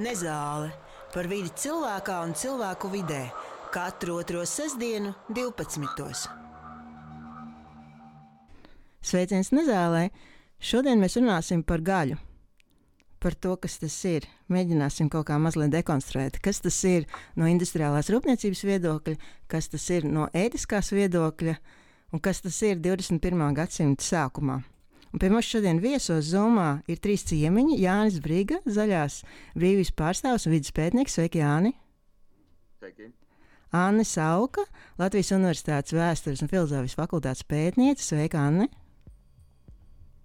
Nezāle par vidi cilvēkā un cilvēku vidē katru otro sestdienu, 12. Sveiciens Nezālē! Šodien mēs runāsim par gaļu. Par to, kas tas ir. Mēģināsim kaut kā mazliet dekonstruēt, kas tas ir no industriālās rūpniecības viedokļa, kas tas ir no ētiskās viedokļa un kas tas ir 21. gadsimta sākumā. Un pie mums šodien viesos Zumā ir trīs ciemiņi. Jānis Brīga, zaļās brīvības pārstāvs un vidas pētnieks. Sveiki, Jāni! Sveiki! Anne Sauka, Latvijas Universitātes vēstures un filozofijas fakultātes pētniece. Sveika, Anne!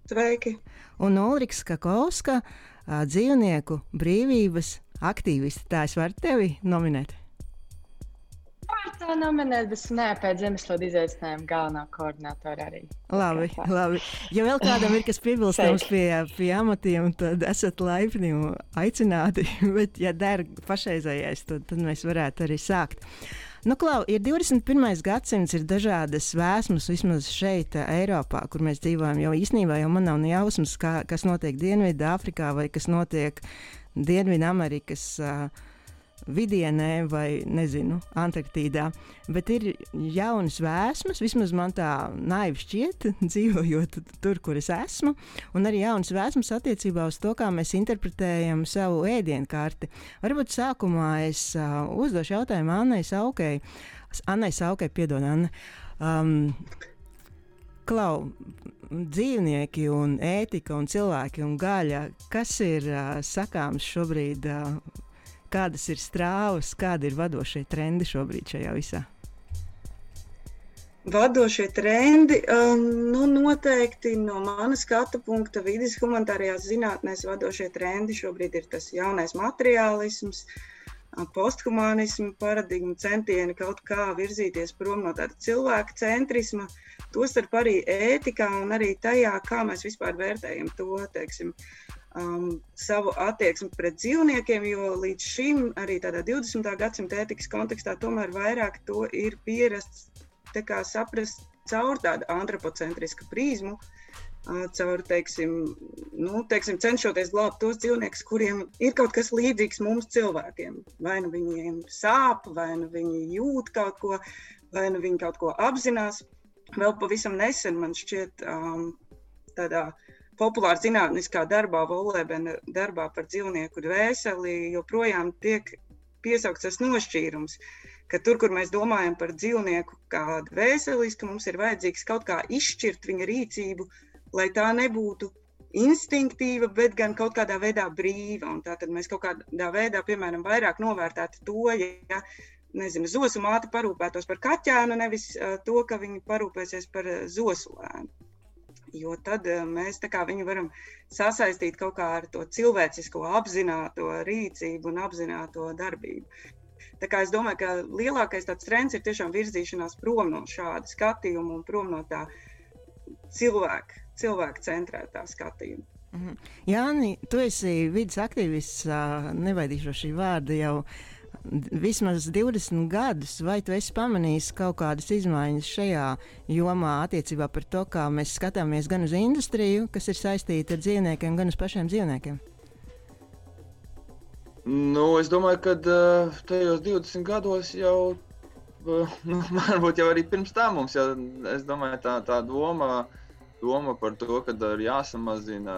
Sveiki! Un Ulriks Kakovska, dzīvnieku brīvības aktīvists. Tā es varu tevi nominēt. To nominēt, bet nē, pēc zemeslīdes izaicinājuma galvenā koordinātora arī. Labi, labi. Ja vēl kādam ir kas piebilstams pie, pie amatiem, tad esat laipni un aicināti. Bet, ja der pašreizējais, tad, tad mēs varētu arī sākt. Nu, Klau, ir 21. gadsimts, ir dažādas vēsmas, vismaz šeit, Eiropā, kur mēs dzīvojam. Jau īsnībā jau man nav jausmas, kā, kas notiek Dienvidāfrikā vai kas notiek Dienvidamerikas. Uh, vidienē vai, nezinu, Antarktīdā. Bet ir jaunas vēsmas, vismaz man tā naivi šķiet, dzīvojot tur, kur es esmu, un arī jaunas vēsmas attiecībā uz to, kā mēs interpretējam savu ēdienu karti. Varbūt sākumā es uh, uzdošu jautājumu Annai Saukai. Annai Saukai, piedod, Anna. Um, Klau, dzīvnieki, un ētika, un cilvēki un gaļa, kas ir uh, sakāms šobrīd uh, kādas ir strāvas, kādi ir vadošie trendi šobrīd šajā visā? Vadošie trendi, um, nu, noteikti no manas skatu punkta, vidas humanitārajās zinātnēs, vadošie trendi šobrīd ir tas jaunais materiālisms, posthumanismu paradigma, centieni kaut kā virzīties prom no tāda cilvēka centrisma, tostarp arī ētikā un arī tajā, kā mēs vispār vērtējam to, teiksim, um, savu attieksmi pret dzīvniekiem, jo līdz šim arī tādā 20. gadsimta ētikas kontekstā tomēr vairāk to ir pierasts saprast caur tādu antropocentrisku prizmu. Uh, caur, teiksim, nu, teiksim, cenšoties glābt tos dzīvniekus, kuriem ir kaut kas līdzīgs mums, cilvēkiem. Vai nu viņiem sāp, vai nu viņi jūt kaut ko, vai nu viņi kaut ko apzinās. Vēl pavisam nesen man šķiet, um, tādā uh, populāra zinātniskā darbā, Volēbena darbā par dzīvnieku dvēseli, joprojām tiek piesaukts tas nošķīrums, ka tur, kur mēs domājam par dzīvnieku kā dvēselisku, mums ir vajadzīgs kaut kā izšķirt viņa rīcību, lai tā nebūtu instinktīva, bet gan kaut kādā veidā brīva. Un tātad mēs kaut kādā veidā, piemēram, vairāk novērtētu to, ja nezinu, zosu māte parūpētos par kaķēnu, nevis uh, to, ka viņi parūpēsies par uh, zosulēnu. Jo tad eh, mēs viņu varam sasaistīt kaut kā ar to cilvēcisko, apzināto rīcību un apzināto darbību. Tā kā es domāju, ka lielākais trends ir tiešām virzīšanās prom no šāda skatījuma un prom no tā cilvēka, cilvēka centrētā skatījuma. Mm -hmm. Jā, tu esi vidas aktīvists, nevaidīšu šī vārda jau vismaz 20 gadus, vai tu esi pamanījis kaut kādas izmaiņas šajā jomā attiecībā par to, kā mēs skatāmies gan uz industriju, kas ir saistīta ar dzīvniekiem, gan uz pašiem dzīvniekiem? Nu, es domāju, ka uh, tajos 20 gados jau, uh, nu, varbūt jau arī pirms tam mums, jau, es domāju, tā, tā doma uh, doma par to, ka ir jāsamazina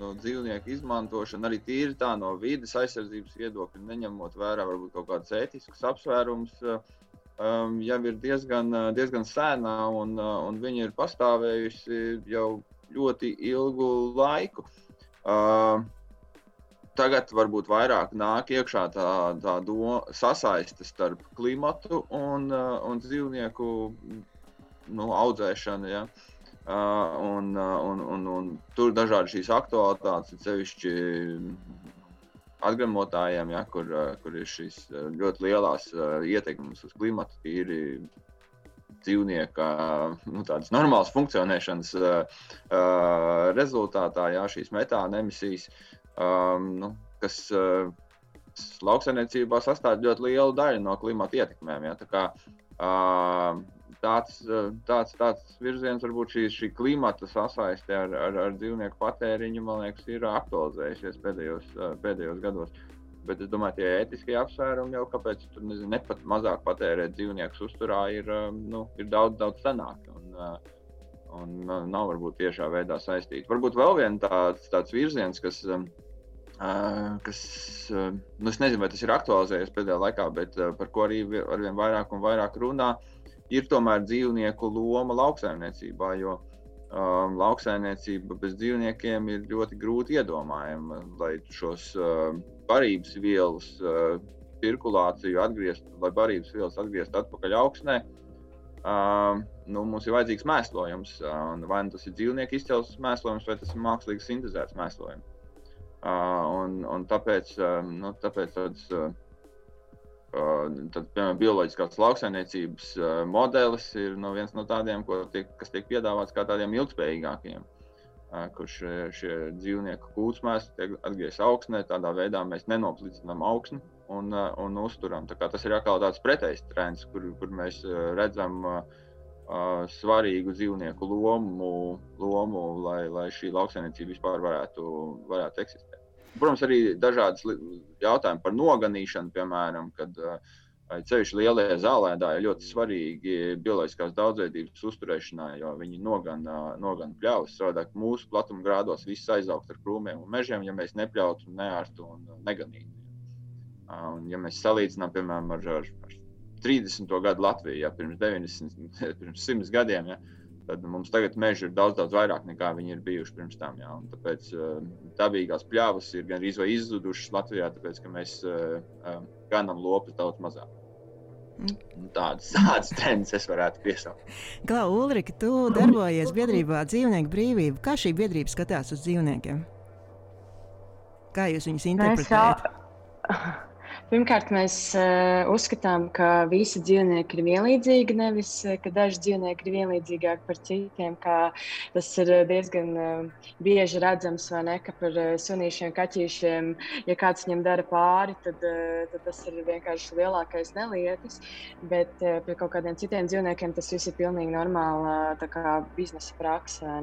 no dzīvnieku izmantošana arī tīri tā no vidas aizsardzības viedokļa, neņemot vērā varbūt kaut kādus ētiskus apsvērumus. Um, jau ir diezgan, diezgan sēnā, un, un viņi ir pastāvējusi jau ļoti ilgu laiku. Uh, tagad varbūt vairāk nāk iekšā tā, tā sasaiste starp klimatu un, un dzīvnieku nu, audzēšanu. Ja. Uh, un, un, un, un tur ir dažādi šīs aktualitātes, sevišķi atgremotājiem, ja, kur, kur ir šīs ļoti lielās ietekmes uz klimatu, tīri dzīvnieka nu, tādas normālas funkcionēšanas rezultātā, ja, šīs metāna emisijas, nu, kas lauksaimniecībā sastāv ļoti lielu daļu no klimata ietekmēm. Ja, kā, tāds, eh, tāds, tāds virziens, varbūt šī, šī klimata sasaiste ar, ar, ar dzīvnieku patēriņu, man liekas, ir aktualizējusies pēdējos, eh, pēdējos gados. Bet es domāju, tie ētiskie apsvērumi jau kāpēc tur nezinu, nepat mazāk patērēt dzīvniekus uzturā ir, nu, ir daudz, daudz senāk. Un, un nav varbūt tiešā veidā saistīti. Varbūt vēl viens tāds, tāds virziens, kas, kas nu, es nezinu, vai tas ir aktualizējies pēdējā laikā, bet par ko arī arvien vairāk un vairāk runā, ir tomēr dzīvnieku loma lauksaimniecībā. Jo, um, lauksaimniecība bez dzīvniekiem ir ļoti grūti iedomājama, lai šos uh, barības vielas uh, cirkulāciju atgrieztu, lai barības vielas atgrieztu atpakaļ augsnē. Uh, nu, mums ir vajadzīgs mēslojums. Uh, vai nu tas ir dzīvnieku izcelsmes mēslojums, vai tas ir mākslīgi sintēzēts mēslojums. Uh, un, un tāpēc, uh, nu, tāpēc tāds, uh, Tad, piemēram, bioloģiskās lauksaimniecības modelis ir no viens no tādiem, tiek, kas tiek piedāvāts kā tādiem ilgspējīgākiem, kur šie, šie dzīvnieku kūtsmēs tiek atgriezti augsnē. Tādā veidā mēs nenoplicinām augsni un, un uzturam. Tas ir atkal tāds pretējs trends, kur, kur mēs redzam svarīgu dzīvnieku lomu, lomu lai, lai šī lauksaimniecība vispār varētu, varētu eksistēt. Protams, arī dažādas jautājumi par noganīšanu, piemēram, kad ceļš lielie zālēdāji ir ļoti svarīgi bioloģiskās daudzveidības uzturēšanā, jo viņi nogana, nogana pļavas. Savādāk mūsu platuma grādos viss aizaugt ar krūmiem un mežiem, ja mēs nepļautu, neārtu un neganītu. Un, ja mēs salīdzinām, piemēram, ar, ar 30. gadu Latviju, ja, pirms 90, pirms 100 gadiem, ja, tad mums tagad meži ir daudz, daudz vairāk nekā viņi ir bijuši pirms tam. Jā. Un tāpēc uh, dabīgās pļāvas ir gan izzudušas Latvijā, tāpēc ka mēs uh, uh, ganam lopus daudz mazāk. Mm. Tādas, tādas tendences es varētu piesaukt. Klau, Ulrika, tu darbojies biedrībā Dzīvnieku brīvība. Kā šī biedrība skatās uz dzīvniekiem? Kā jūs viņus interpretējat? Pirmkārt, mēs uh, uzskatām, ka visi dzīvnieki ir vienlīdzīgi, nevis eh, ka daži dzīvnieki ir vienlīdzīgāki par citiem. Tas ir eh, diezgan bieži redzams, vai ne, ka par sunīšiem, kaķīšiem, ja kāds viņam dara pāri, tad, tad tas ir vienkārši lielākais nelietis. Bet pie kaut kādiem citiem dzīvniekiem tas viss ir pilnīgi normāli uh, biznesa praksa.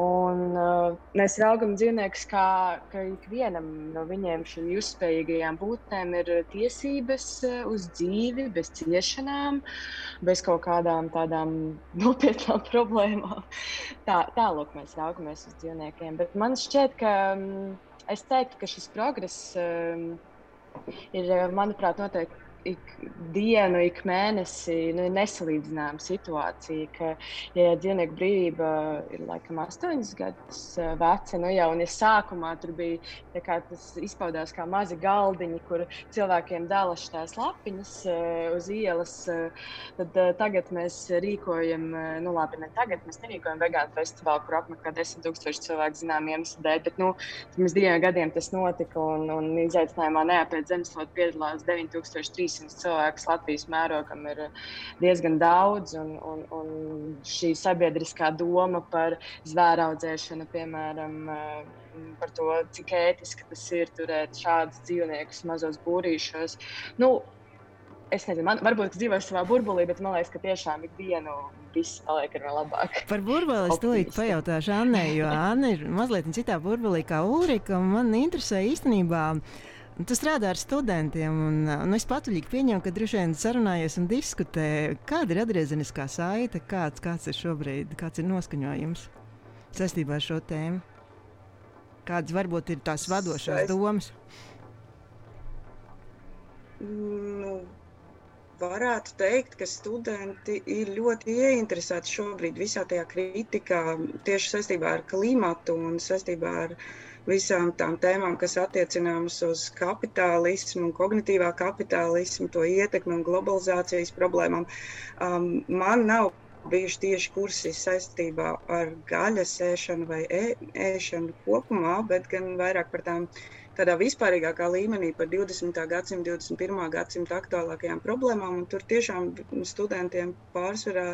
Un, mēs raugam dzīvniekus kā ikvienam no viņiem šīm jūtspējīgajām būtnēm cilvēkiem ir eh, tiesības eh, uz dzīvi, bez ciešanām, bez kaut kādām tādām nopietnām problēmām. Tā, tālāk mēs raugamies uz dzīvniekiem. Bet man šķiet, ka mm, es teiktu, ka šis progress um, ir, manuprāt, noteikti ik dienu, ik mēnesi nu, nesalīdzināma situācija. Ka, ja dzīvnieku brīvība ir laikam astoņas gadus eh, veca, nu jau ja sākumā tur bija kā, tas izpaudās kā mazi galdiņi, kur cilvēkiem dala šīs lapiņas uh, uz ielas, uh, tad tagad mēs rīkojam, nu labi, ne tagad mēs nerīkojam vegānu festivālu, kur apmeklē desmit tūkstoši cilvēku zinām iemeslu dēļ, bet nu, pirms diviem gadiem tas notika un, un izaicinājumā neapēc zemeslode piedalās 9300 300 cilvēkus Latvijas mērogam ir diezgan daudz. Un, un, un šī sabiedriskā doma par zvēru audzēšanu, piemēram, par to, cik ētiski tas ir turēt šādus dzīvniekus mazos būrīšos. Nu, Es nezinu, man varbūt es dzīvoju savā burbulī, bet man liekas, ka tiešām ikdienu viss paliek ar labāk. Par burbuli es tūlīt pajautāšu Annai, jo Anna ir mazliet citā burbulī kā Ulrika. Man interesē īstenībā. Uh, Tu strādā ar studentiem, un, un es patvaļīgi pieņemu, ka droši vien sarunājies un diskutē, kāda ir atgriezeniskā saite, kāds, kāds ir šobrīd, kāds ir noskaņojums saistībā ar šo tēmu. Kādas varbūt ir tās vadošās Saist... domas? Nu, varētu teikt, ka studenti ir ļoti ieinteresēti šobrīd visā tajā kritikā tieši saistībā ar klimatu un saistībā ar uh, visām tām tēmām, kas attiecināmas uz kapitālismu un kognitīvā kapitālismu, to ietekmi un globalizācijas problēmām. Um, man nav bijuši tieši kursi saistībā ar gaļas ēšanu vai ē, ēšanu kopumā, bet gan vairāk par tām tādā vispārīgākā līmenī par 20. gadsimta, 21. gadsimta aktuālākajām problēmām. Tur tiešām studentiem pārsvarā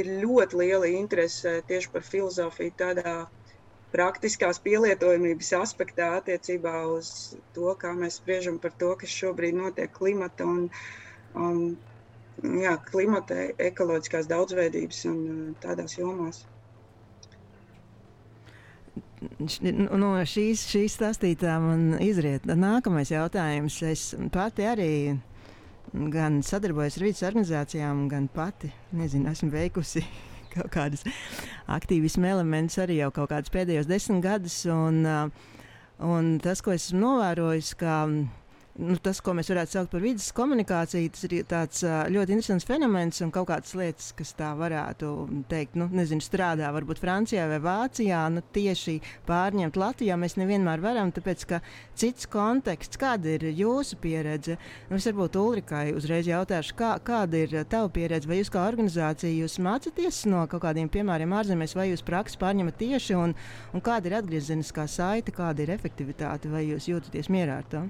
ir ļoti liela interese tieši par filozofiju tādā praktiskās pielietojamības aspektā attiecībā uz to, kā mēs spriežam par to, kas šobrīd notiek klimata un, un jā, klimata, ekoloģiskās daudzveidības un tādās jomās. no šīs, šīs stāstītā man izriet nākamais jautājums. Es pati arī gan sadarbojos ar vidas organizācijām, gan pati nezinu, esmu veikusi kaut kādas aktīvismu elementus arī jau kaut kādus pēdējos desmit gadus. Un, un tas, ko esmu novērojis, ka nu, tas, ko mēs varētu saukt par vidas komunikāciju, tas ir tāds ļoti interesants fenomens un kaut kādas lietas, kas tā varētu teikt, nu, nezinu, strādā varbūt Francijā vai Vācijā, nu, tieši pārņemt Latvijā mēs nevienmēr varam, tāpēc, ka cits konteksts, kāda ir jūsu pieredze, nu, es varbūt Ulrikai uzreiz jautāšu, kā, kāda ir tava pieredze, vai jūs kā organizācija, jūs mācaties no kaut kādiem piemēriem ārzemēs, vai jūs praksi pārņemat tieši, un, un kāda ir atgriezeniskā saite, kāda ir efektivitāte, vai jūs jūtaties mierā ar to?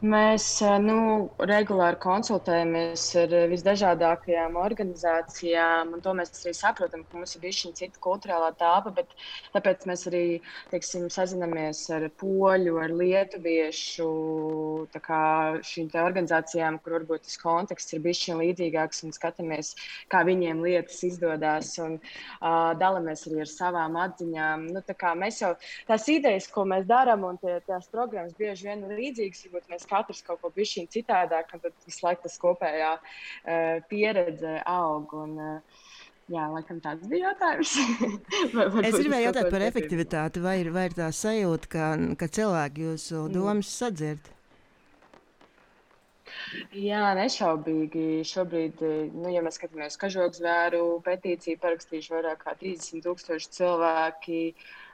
Mēs nu, regulāri konsultējamies ar visdažādākajām organizācijām, un to mēs arī saprotam, ka mums ir bijusi cita kultūrālā tāpa, tāpēc mēs arī teiksim, sazinamies ar poļu, ar lietuviešu organizācijām, kur varbūt tas konteksts ir bijis līdzīgāks, un skatāmies, kā viņiem lietas izdodas, un uh, dalāmies arī ar savām atziņām. Nu, tā mēs jau tās idejas, ko mēs darām, un tie, tās programmas bieži vien ir līdzīgas, varbūt mēs katrs kaut ko bišķiņ citādāk, un tad visu laiku tas kopējā uh, pieredze aug. Un, uh, Jā, laikam tāds bija jautājums. es gribēju jautāt par efektivitāti. Vai ir, vai ir tā sajūta, ka, ka cilvēki jūsu mm. domas sadzird? Jā, nešaubīgi. Šobrīd, nu, ja mēs skatāmies kažoku zvēru petīciju, parakstījuši vairāk kā 30 tūkstoši cilvēki.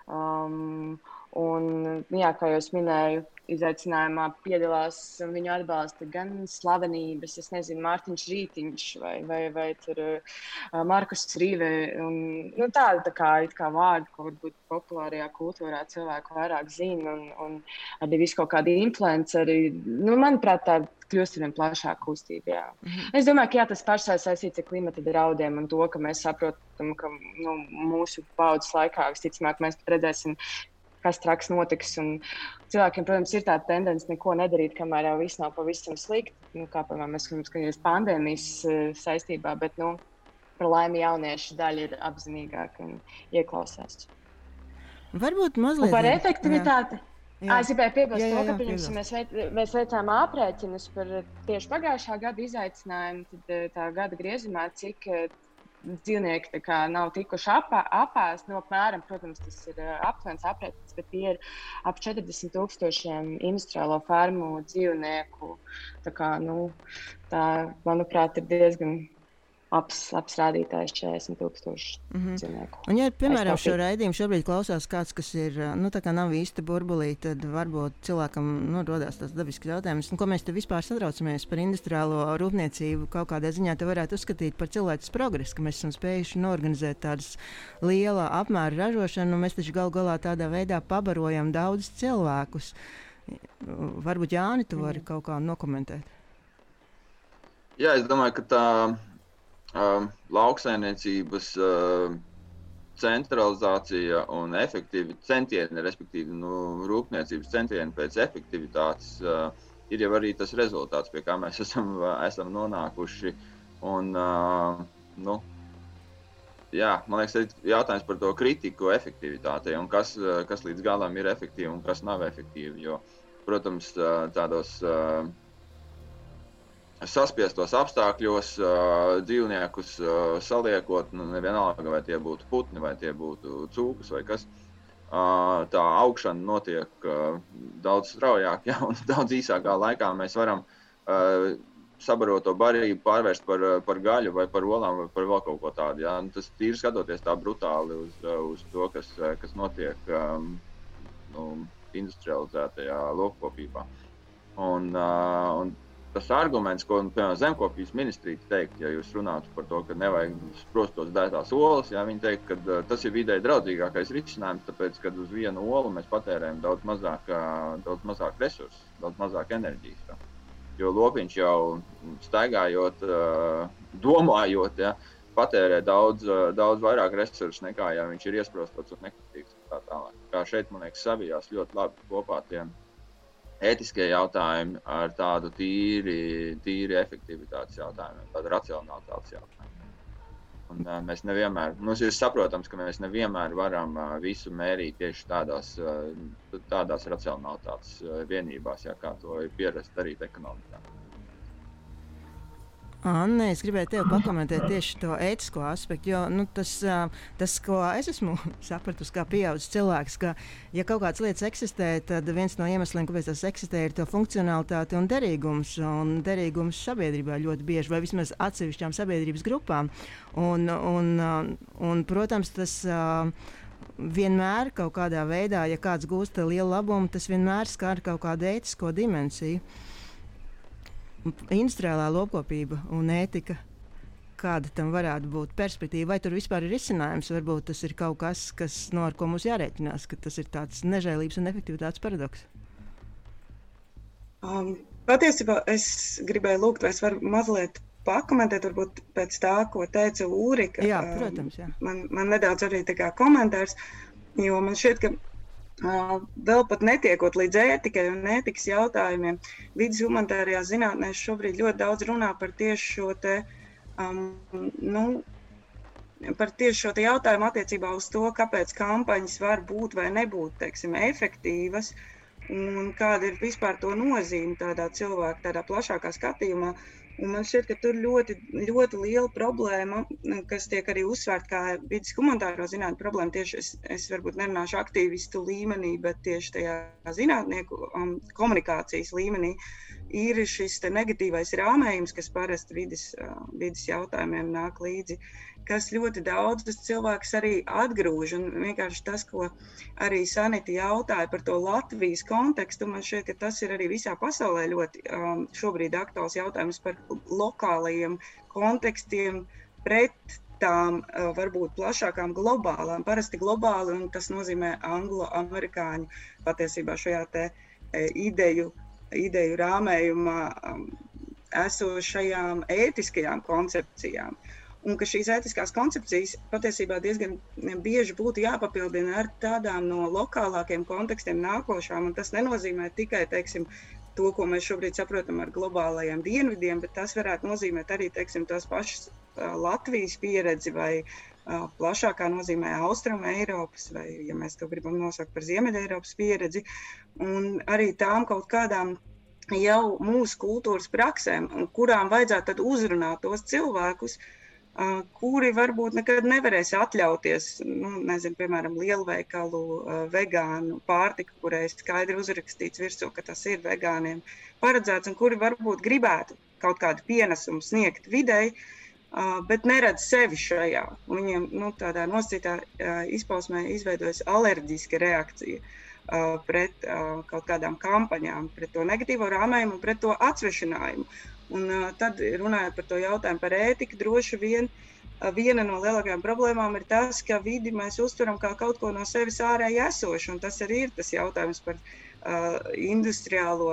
Um, un, jā, kā jau minēju, izaicinājumā piedalās viņu atbalsta gan slavenības, es nezinu, Mārtiņš Rītiņš vai, vai, vai tur, uh, Markus Rīve. Un, nu, tāda tā kā, kā vārdi, ko varbūt populārajā kultūrā cilvēku vairāk zina, un, un arī visu kaut kādi influenceri. Nu, manuprāt, tā kļūst ar vien plašāku kustību. Mm -hmm. Es domāju, ka jā, tas pašs saistīts ar klimata draudiem un to, ka mēs saprotam, ka nu, mūsu paudzes laikā visticamāk mēs redzēsim kas traks notiks. Un cilvēkiem, protams, ir tāda tendence neko nedarīt, kamēr jau viss nav pavisam slikti. Nu, kā piemēram, mēs skatāmies pandēmijas uh, saistībā, bet nu, par laimi jauniešu daļa ir apzinīgāka un ieklausās. Varbūt mazliet un par efektivitāti. Jā. Jā. Es gribēju piebilst, to, ka pirms mēs, veic, mēs veicām aprēķinus par tieši pagājušā gada izaicinājumu, tad tā gada griezumā, cik dzīvnieki nav tikuši apā, apēst. Nu, apmēram, protams, tas ir aptuvens aprēķins, bet tie ir ap 40 tūkstošiem industriālo fermu dzīvnieku. Tā, kā, nu, tā manuprāt, ir diezgan aps, apstrādītājs 40,000 mm -hmm. cilvēku. Un, ja, piemēram, šo raidījumu šobrīd klausās kāds, kas ir, nu, tā kā nav īsti burbulī, tad varbūt cilvēkam nu, rodas tas dabisks jautājums, nu, ko mēs te vispār satraucamies par industriālo rūpniecību. Kaut kādā ziņā te varētu uzskatīt par cilvēces progresu, ka mēs esam spējuši norganizēt tādas liela apmēra ražošanu, un mēs taču gal galā tādā veidā pabarojam daudzus cilvēkus. Varbūt Jāni, tu vari mm. kaut kā nokomentēt. Jā, es domāju, ka tā uh, lauksaimniecības uh, centralizācija un efektīvi centieni, respektīvi nu, rūpniecības centieni pēc efektivitātes, uh, ir jau arī tas rezultāts, pie kā mēs esam, esam nonākuši. Un, uh, nu, jā, man liekas, ir jautājums par to kritiku efektivitātei un kas, kas līdz galam ir efektīvi un kas nav efektīvi. Jo, protams, tādos uh, saspiestos apstākļos dzīvniekus saliekot, nu, nevienalga, vai tie būtu putni, vai tie būtu cūkas vai kas. Tā augšana notiek daudz straujāk, ja, un daudz īsākā laikā mēs varam sabaroto barību pārvērst par, par gaļu, vai par olām, vai par vēl kaut ko tādu. Ja. Nu, tas ir skatoties tā brutāli uz, uz to, kas, kas notiek um, nu, industrializētajā lopkopībā. Un, uh, un tas arguments, ko piemēram, zemkopības ministrija teikt, ja jūs runātu par to, ka nevajag sprostos dētās olas, ja viņi teikt, ka uh, tas ir vidē draudzīgākais risinājums, tāpēc, ka uz vienu olu mēs patērējam daudz mazāk, uh, daudz mazāk resursu, daudz mazāk enerģijas. Tā. Jo lopiņš jau staigājot, uh, domājot, ja, patērē daudz, daudz vairāk resursu nekā ja viņš ir iesprostots un nekritīgs. Tā tālāk. Kā šeit, man liekas, savijās ļoti labi kopā tiem ētiskie jautājumi ar tādu tīri, tīri efektivitātes jautājumiem, tādu racionalitātes jautājumiem. Un, uh, mēs nevienmēr, mums ir saprotams, ka mēs nevienmēr varam uh, visu mērīt tieši tādās, uh, tādās racionalitātes uh, vienībās, jā, kā to ir pierasts darīt ekonomikā. Anne, es gribēju tevi pakomentēt tieši to ētisko aspektu, jo nu, tas, tas, ko es esmu sapratusi, kā pieaugušs cilvēks, ka, ja kaut kādas lietas eksistē, tad viens no iemesliem, kāpēc tas eksistē, ir to funkcionalitāte un derīgums. Un derīgums sabiedrībā ļoti bieži, vai vismaz atsevišķām sabiedrības grupām. Un, un, un, protams, tas. Vienmēr kaut kādā veidā, ja kāds gūst lielu labumu, tas vienmēr skar kaut kādu ētisko dimensiju. Industriālā lopkopība un ētika. Kāda tam varētu būt perspektīva, vai tur vispār ir izcinājums? Varbūt tas ir kaut kas, kas, no ar ko mums jārēķinās, ka tas ir tāds nežēlības un efektivitātes paradoks. Um, patiesībā es gribēju lūgt, vai es varu mazliet pakomentēt, varbūt pēc tā, ko teica Ulrika. Jā, protams. Jā. Man, man nedaudz arī tā kā komentārs, jo man šķiet, ka Vēl pat netiekot līdz ētikai un ētikas jautājumiem, vidus humanitārajās zinātnēs šobrīd ļoti daudz runā par tieši šo te, um, nu, par tieši šo jautājumu attiecībā uz to, kāpēc kampaņas var būt vai nebūt teiksim, efektīvas un kāda ir vispār to nozīme tādā cilvēka, tādā plašākā skatījumā. Un man šķiet, ka tur ļoti, ļoti liela problēma, kas tiek arī uzsvērta kā vidus humanitāro zinātņu problēma. Tieši es, es varbūt nerunāšu aktīvistu līmenī, bet tieši tajā zinātnieku um, komunikācijas līmenī ir šis negatīvais rāmējums, kas parasti vidas, uh, vidas jautājumiem nāk līdzi kas ļoti daudzus cilvēkus arī atgrūž. Un vienkārši tas, ko arī Sanita jautāja par to Latvijas kontekstu, man šķiet, ka tas ir arī visā pasaulē ļoti um, šobrīd aktuāls jautājums par lokālajiem kontekstiem pret tām uh, varbūt plašākām globālām, parasti globāli, un tas nozīmē anglo-amerikāņu patiesībā šajā te e, ideju, ideju rāmējumā um, esošajām ētiskajām koncepcijām. Uh, un ka šīs ētiskās koncepcijas patiesībā diezgan bieži būtu jāpapildina ar tādām no lokālākiem kontekstiem nākošām. Tas nenozīmē tikai teiksim, to, ko mēs šobrīd saprotam ar globālajiem dienvidiem, bet tas varētu nozīmēt arī teiksim, tās pašas Latvijas pieredzi vai plašākā nozīmē Austrum Eiropas, vai, ja mēs to gribam nosaukt par Ziemeļa Eiropas pieredzi, un arī tām kaut kādām jau mūsu kultūras praksēm, kurām vajadzētu uzrunāt tos cilvēkus, uh, kuri varbūt nekad nevarēs atļauties, nu, nezinu, piemēram, lielveikalu vegānu pārtiku, kurai skaidri uzrakstīts virsū, ka tas ir vegāniem paredzēts, un kuri varbūt gribētu kaut kādu pienesumu sniegt videi, bet neredz sevi šajā. Viņiem nu, tādā nosacītā izpausmē izveidojas alerģiska reakcija pret kaut kādām kampaņām, pret to negatīvo rāmējumu pret to atsvešinājumu. Un, tad, runājot par to jautājumu par ētiku, droši vien viena no lielākajām problēmām ir tas, ka vidi mēs uztveram kā kaut ko no sevis ārēji esošu. Tas arī ir tas jautājums par uh, industriālo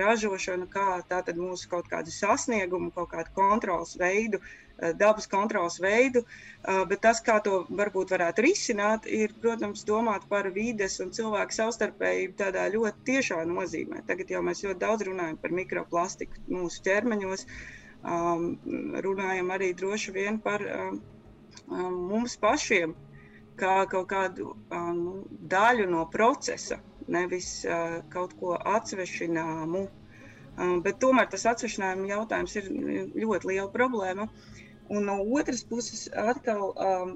ražošanu, kā tātad mūsu kaut kādu sasniegumu, kaut kādu kontrols veidu uh, dabas kontrols veidu, eh, bet tas, kā to varbūt varētu risināt, ir, protams, domāt par vides un cilvēku savstarpējību tādā ļoti tiešā nozīmē. Tagad jau mēs ļoti daudz runājam par mikroplastiku mūsu ķermeņos, um, runājam arī droši vien par um, um, mums pašiem, kā kaut kādu um, daļu no procesa, nevis uh, kaut ko atsvešināmu. Um, bet tomēr tas atsvešinājuma jautājums ir ļoti liela problēma. Un no otras puses, atkal, um,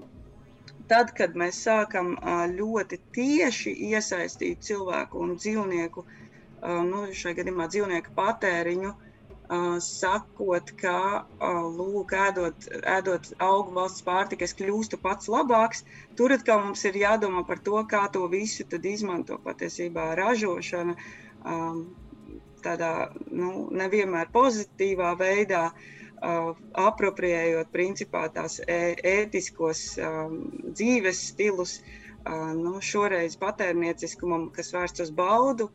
tad, kad mēs sākam uh, ļoti tieši iesaistīt cilvēku un dzīvnieku, uh, nu, šajā gadījumā dzīvnieku patēriņu, uh, sakot, ka, uh, lūk, ēdot, ēdot augu valsts pārtiku, es kļūstu pats labāks, tur atkal mums ir jādomā par to, kā to visu izmanto patiesībā ražošana. Um, tādā nu, nevienmēr pozitīvā veidā, Uh, apropriējot principā tās ētiskos dzīves stilus, nu, šoreiz patērnieciskumam, kas vērsts uz baudu,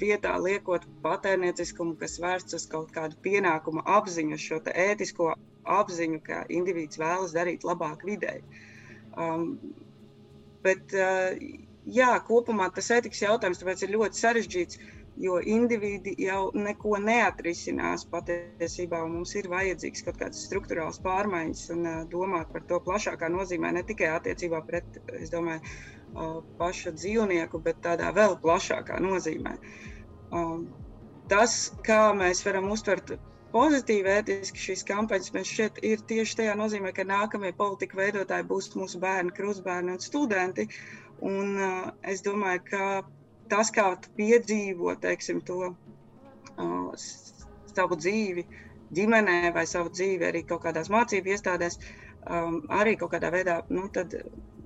vietā liekot patērnieciskumu, kas vērsts uz kaut kādu pienākumu apziņu, šo ētisko apziņu, ka indivīds vēlas darīt labāk videi. Bet, jā, kopumā tas etikas jautājums ir ļoti sarežģīts, jo individi jau neko neatrisinās patiesībā. Mums ir vajadzīgs kaut kādas struktūrāls pārmaiņas un domāt par to plašākā nozīmē, ne tikai attiecībā pret, domāju, pašu dzīvnieku, bet tādā vēl plašākā nozīmē. Tas, kā mēs varam uztvert pozitīvi ētiski šīs kampaņas, man šķiet, ir tieši tajā nozīmē, ka nākamie politika veidotāji būs mūsu bērni, krustbērni un studenti. Un, uh, es domāju, ka tas, kā tu piedzīvo teiksim, to uh, savu dzīvi ģimenē vai savu dzīvi arī kaut kādās mācību iestādēs, um, arī kaut kādā veidā nu,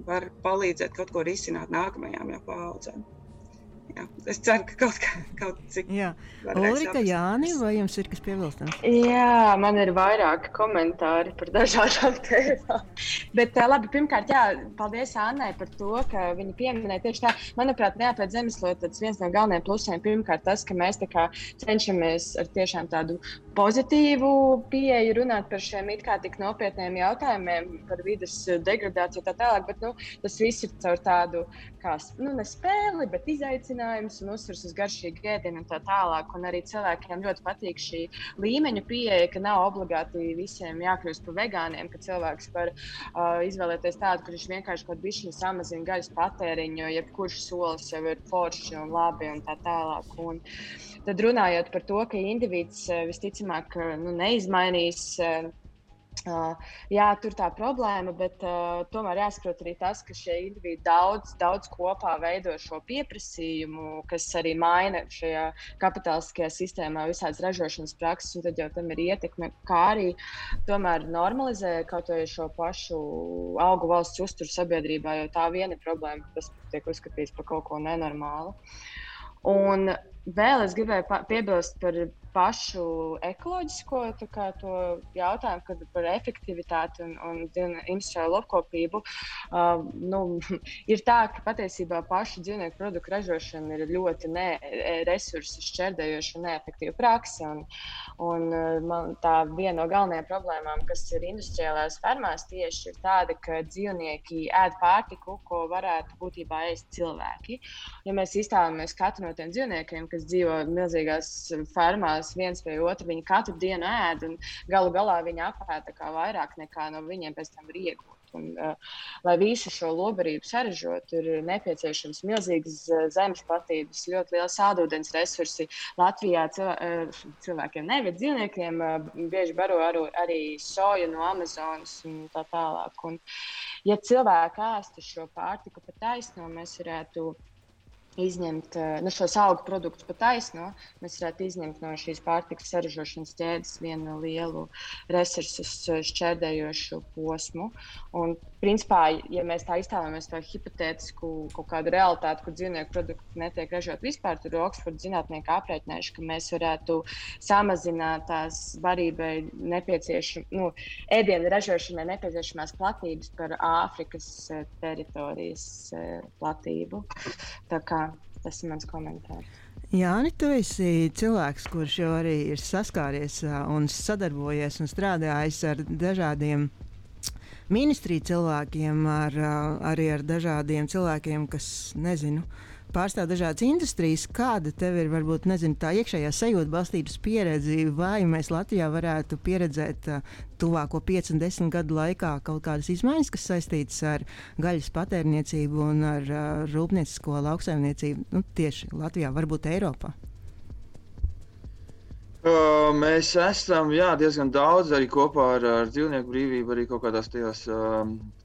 var palīdzēt kaut ko risināt nākamajām paudzēm jā, es ceru, ka kaut, kā, kaut cik. Jā, Ulrika, Jāni, vai jums ir kas piebilstams? Jā, man ir vairāki komentāri par dažādām tēmām. Bet, labi, pirmkārt, jā, paldies Annai par to, ka viņa pieminēja tieši tā. Manuprāt, neapēc zemeslodes viens no galvenajiem plusiem pirmkārt tas, ka mēs cenšamies ar tiešām tādu pozitīvu pieeju runāt par šiem it kā tik nopietniem jautājumiem, par vidas degradāciju tā tālāk. Bet nu, tas viss ir caur tādu, kā nu, ne spēli, bet izaicinājumus un uzsvers uz garšīgu ēdienu un tā tālāk. Un arī cilvēkiem ļoti patīk šī līmeņa pieeja, ka nav obligāti visiem jākļūst par vegāniem, ka cilvēks var uh, izvēlēties tādu, kurš vienkārši kaut bišķiņu samazina gaļas patēriņu, jebkurš solis jau ir forši un labi un tā tālāk. Un, Tad runājot par to, ka indivīds eh, visticamāk nu, neizmainīs. Uh, jā, tur tā problēma, bet uh, tomēr jāsaprot arī tas, ka šie individi daudz, daudz kopā veido šo pieprasījumu, kas arī maina šajā kapitālistiskajā sistēmā visādas ražošanas prakses, un tad jau tam ir ietekme, kā arī tomēr normalizē kaut vai šo pašu augu valsts uzturu sabiedrībā, jo tā viena problēma, tas tiek uzskatīts par kaut ko nenormālu. Un Vēl es gribēju piebilst par pašu ekoloģisko jautājumu, kad par efektivitāti un, un industriālo lopkopību. Uh, nu, ir tā, ka patiesībā pašu dzīvnieku produktu ražošana ir ļoti ne, resursu šķērdējoša un neefektīva praksa. Un, un uh, man, tā viena no galvenajām problēmām, kas ir industriālās fermās, tieši ir tāda, ka dzīvnieki ēd pārtiku, ko varētu būtībā ēst cilvēki. Ja mēs iztēlojamies katru no tiem dzīvniekiem, kas dzīvo milzīgās fermās, viens pie otra. Viņi katru dienu ēd, un galu galā viņi apēta vairāk nekā no viņiem pēc tam var iegūt. Un, uh, lai visu šo lobarību saražotu, ir nepieciešams milzīgas uh, zemes platības, ļoti liels sādūdens resursi. Latvijā cilvē, uh, cilvēkiem, nevis dzīvniekiem, bieži baro aru, arī soju no Amazonas un tā tālāk. Un, ja cilvēki ēstu šo pārtiku pa taisno, mēs varētu izņemt eh, nu, šos augu produktus pa taisno, mēs varētu izņemt no šīs pārtikas saražošanas ķēdes vienu lielu resursus eh, šķērdējošu posmu. Un, principā, ja mēs tā iztēlojamies to hipotētisku kaut kādu realitāti, kur dzīvnieku produkti netiek ražot vispār, tad Oksfords zinātnieki aprēķinājuši, ka mēs varētu samazināt tās barībai nepieciešamās, nu, ēdienu ražošanai nepieciešamās platības par Āfrikas eh, teritorijas platību. Tā kā Tas ir mans komentārs. Jāni, tu esi cilvēks, kurš jau arī ir saskāries un sadarbojies un strādājis ar dažādiem ministriju cilvēkiem, ar, arī ar dažādiem cilvēkiem, kas nezinu pārstāv dažādas industrijas. Kāda tev ir varbūt nezinu, tā iekšējā sajūta, balstības pieredze, vai mēs Latvijā varētu pieredzēt tuvāko 5-10 gadu laikā kaut kādas izmaiņas, kas saistītas ar gaļas patērniecību un ar rūpniecisko lauksaimniecību nu, tieši Latvijā, varbūt Eiropā? Uh, mēs esam jā, diezgan daudz arī kopā ar, ar dzīvnieku brīvību, arī kaut kādās tajās uh,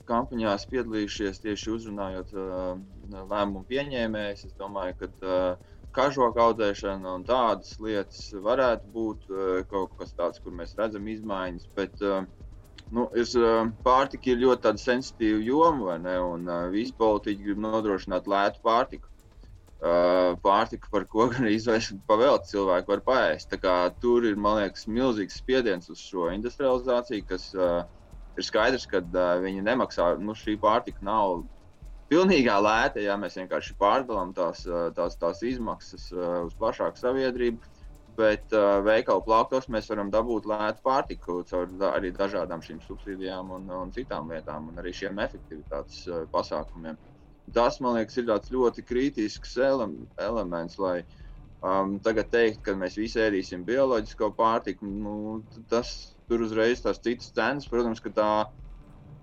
kampaņās piedalījušies tieši uzrunājot uh, lēmumu pieņēmējus. Es domāju, ka uh, kažoka audzēšana un tādas lietas varētu būt uh, kaut kas tāds, kur mēs redzam izmaiņas. Bet, uh, nu, es, pārtika ir ļoti sensitīva joma, ne? Un uh, visi politiķi grib nodrošināt lētu pārtiku. Uh, pārtika, par ko gan izvēlēties, pavēlēt cilvēku var paēst. Tur ir, man liekas, milzīgs spiediens uz šo industrializāciju, kas uh, ir skaidrs, ka uh, viņi nemaksā. Nu, šī pārtika nav pilnīgā lēta, ja mēs vienkārši pārdalām tās, tās, tās izmaksas uh, uz plašāku sabiedrību. Bet uh, veikalu plauktos mēs varam dabūt lētu pārtiku caur da, arī dažādām šīm subsīdijām un, un citām lietām, un arī šiem efektivitātes uh, pasākumiem. tas, man liekas, ir ļoti kritisks ele elements. Lai, um, tagad teikt, ka mēs visi ēdīsim bioloģisko pārtiku, nu, tas tur uzreiz tās citas cenas, protams, ka tā.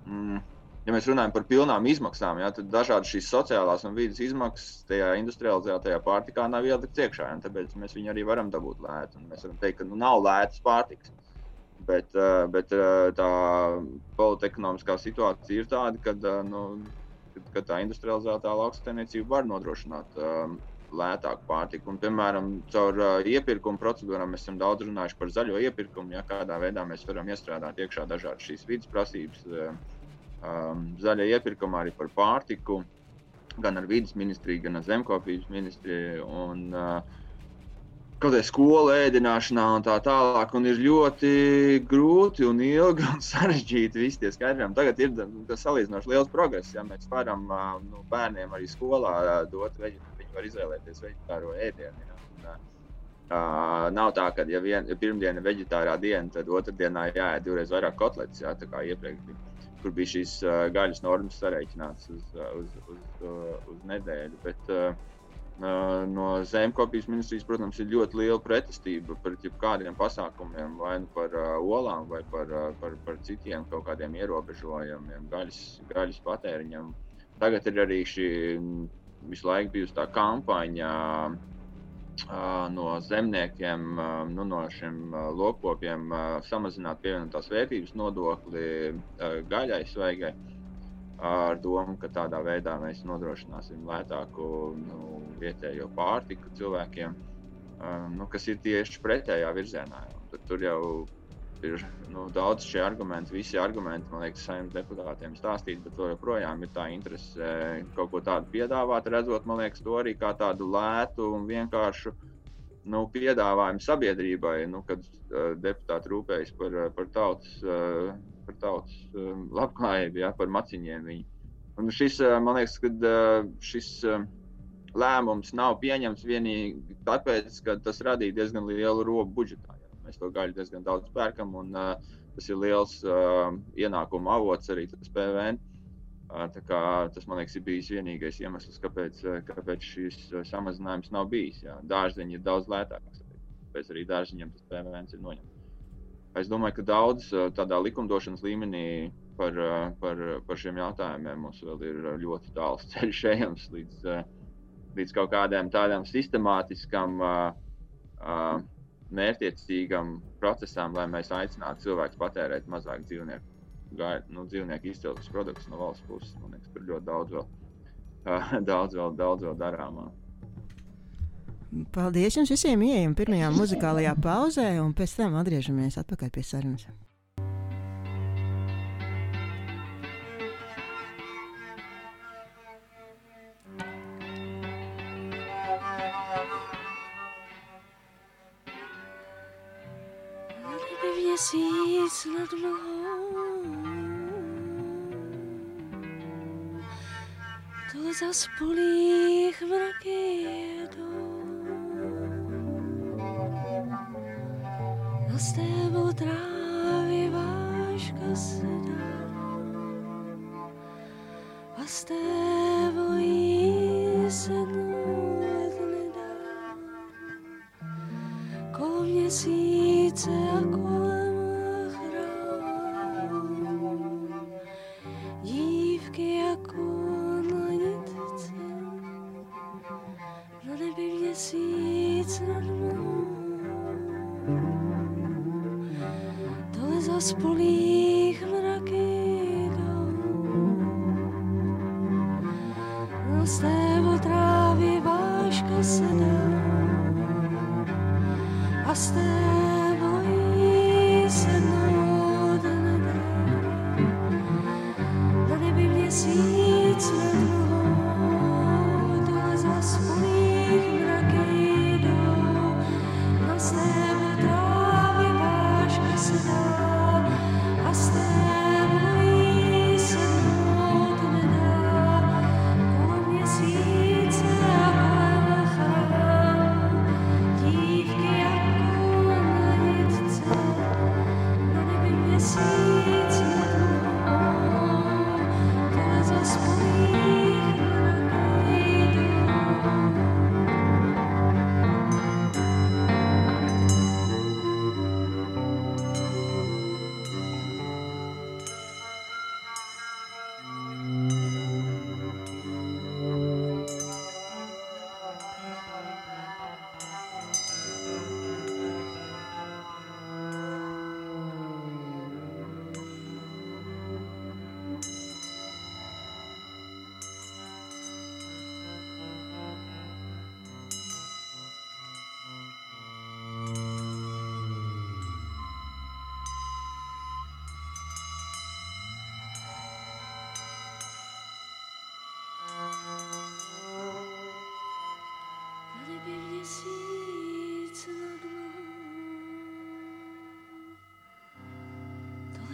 Mm, ja mēs runājam par pilnām izmaksām, ja, tad dažādas šīs sociālās un vidas izmaksas tajā industrializētajā pārtikā nav ieliktas iekšā. Tāpēc mēs viņu arī varam dabūt lētu. Mēs varam teikt, ka nu, nav lētas pārtikas. Bet, eh, bet eh, tā politekonomiskā situācija ir tāda, ka eh, nu, ka tā industrializētā lauksaimniecība var nodrošināt lētāku pārtiku. Un, piemēram, caur iepirkuma procedūrām mēs esam daudz runājuši par zaļo iepirkumu, ja kādā veidā mēs varam iestrādāt iekšā dažādas šīs vidas prasības. Uh, um, zaļā iepirkumā arī par pārtiku, gan ar vidas ministriju, gan ar zemkopības ministriju. Un, uh, Kaut kādā skolā ēdināšanā un tā tālāk. Un ir ļoti grūti un ilgi un sarežģīti visi tie skaidrojumi. Tagad ir salīdzinoši liels progress. Ja mēs varam uh, nu, bērniem arī skolā uh, dot, viņi var izvēlēties vegetāro ēdienu. Ja. Un, uh, nav tā, ka ja, vien, ja pirmdiena ir vegetārā diena, tad otrdienā jāēd divreiz vairāk kotletes, ja, tā kā iepriekš bija kur bija šīs uh, gaļas normas sareiķinātas uz, uz, uz, uz, uz nedēļu. Bet, uh, no zemkopības ministrijas, protams, ir ļoti liela pretestība pret jebkādiem pasākumiem, vai nu par uh, olām, vai par, uh, par, par citiem kaut kādiem ierobežojumiem gaļas, gaļas patēriņam. Tagad ir arī šī visu laiku bijusi tā kampaņa. Uh, no zemniekiem, nu, no šiem lopkopiem samazināt pievienotās vērtības nodokli gaļai svaigai. Ar domu, ka tādā veidā mēs nodrošināsim lētāku nu, vietējo pārtiku cilvēkiem, nu, kas ir tieši pretējā virzienā. Tur, tur jau ir nu, daudz šie argumenti, visi argumenti, man liekas, saimnes deputātiem stāstīt, bet joprojām ir tā interese kaut ko tādu piedāvāt, redzot, man liekas, to arī kā tādu lētu un vienkāršu nu, piedāvājumu sabiedrībai, nu, kad uh, deputāti rūpējas par, par tautas, uh, par tautas um, labklājību, ja, par maciņiem. Viņu. Un šis, uh, man liekas, ka uh, šis uh, lēmums nav pieņemts vienīgi tāpēc, ka tas radīja diezgan lielu robu budžetā. Mēs to gaļu diezgan daudz pērkam, un uh, tas ir liels uh, ienākuma avots arī tas PVN. Uh, kā, tas, man liekas, ir bijis vienīgais iemesls, kāpēc, kāpēc šis samazinājums nav bijis. Jā. Dārziņi ir daudz lētāks, tāpēc arī dārziņiem tas PVN ir noņemts. Es domāju, ka daudz tādā likumdošanas līmenī par, par, par šiem jautājumiem mums vēl ir ļoti tāls ceļš ejams līdz, līdz kaut kādām tādām sistemātiskām uh, uh, mērķiecīgam procesam, lai mēs aicinātu cilvēkus patērēt mazāk dzīvnieku, gai, nu, dzīvnieku izcelsmes produktus no valsts puses. Man liekas, tur ļoti daudz vēl, uh, daudz vēl, daudz vēl darāmā. Paldies jums visiem! Ieejam pirmajā muzikālajā pauzē, un pēc tam atgriežamies atpakaļ pie sarunas. Měsíc nad mlhou. To zas polích mraky jedou. Na stébu trávy váška sedá a stébu jí sednout nedá. Kol měsíce a Spoolie.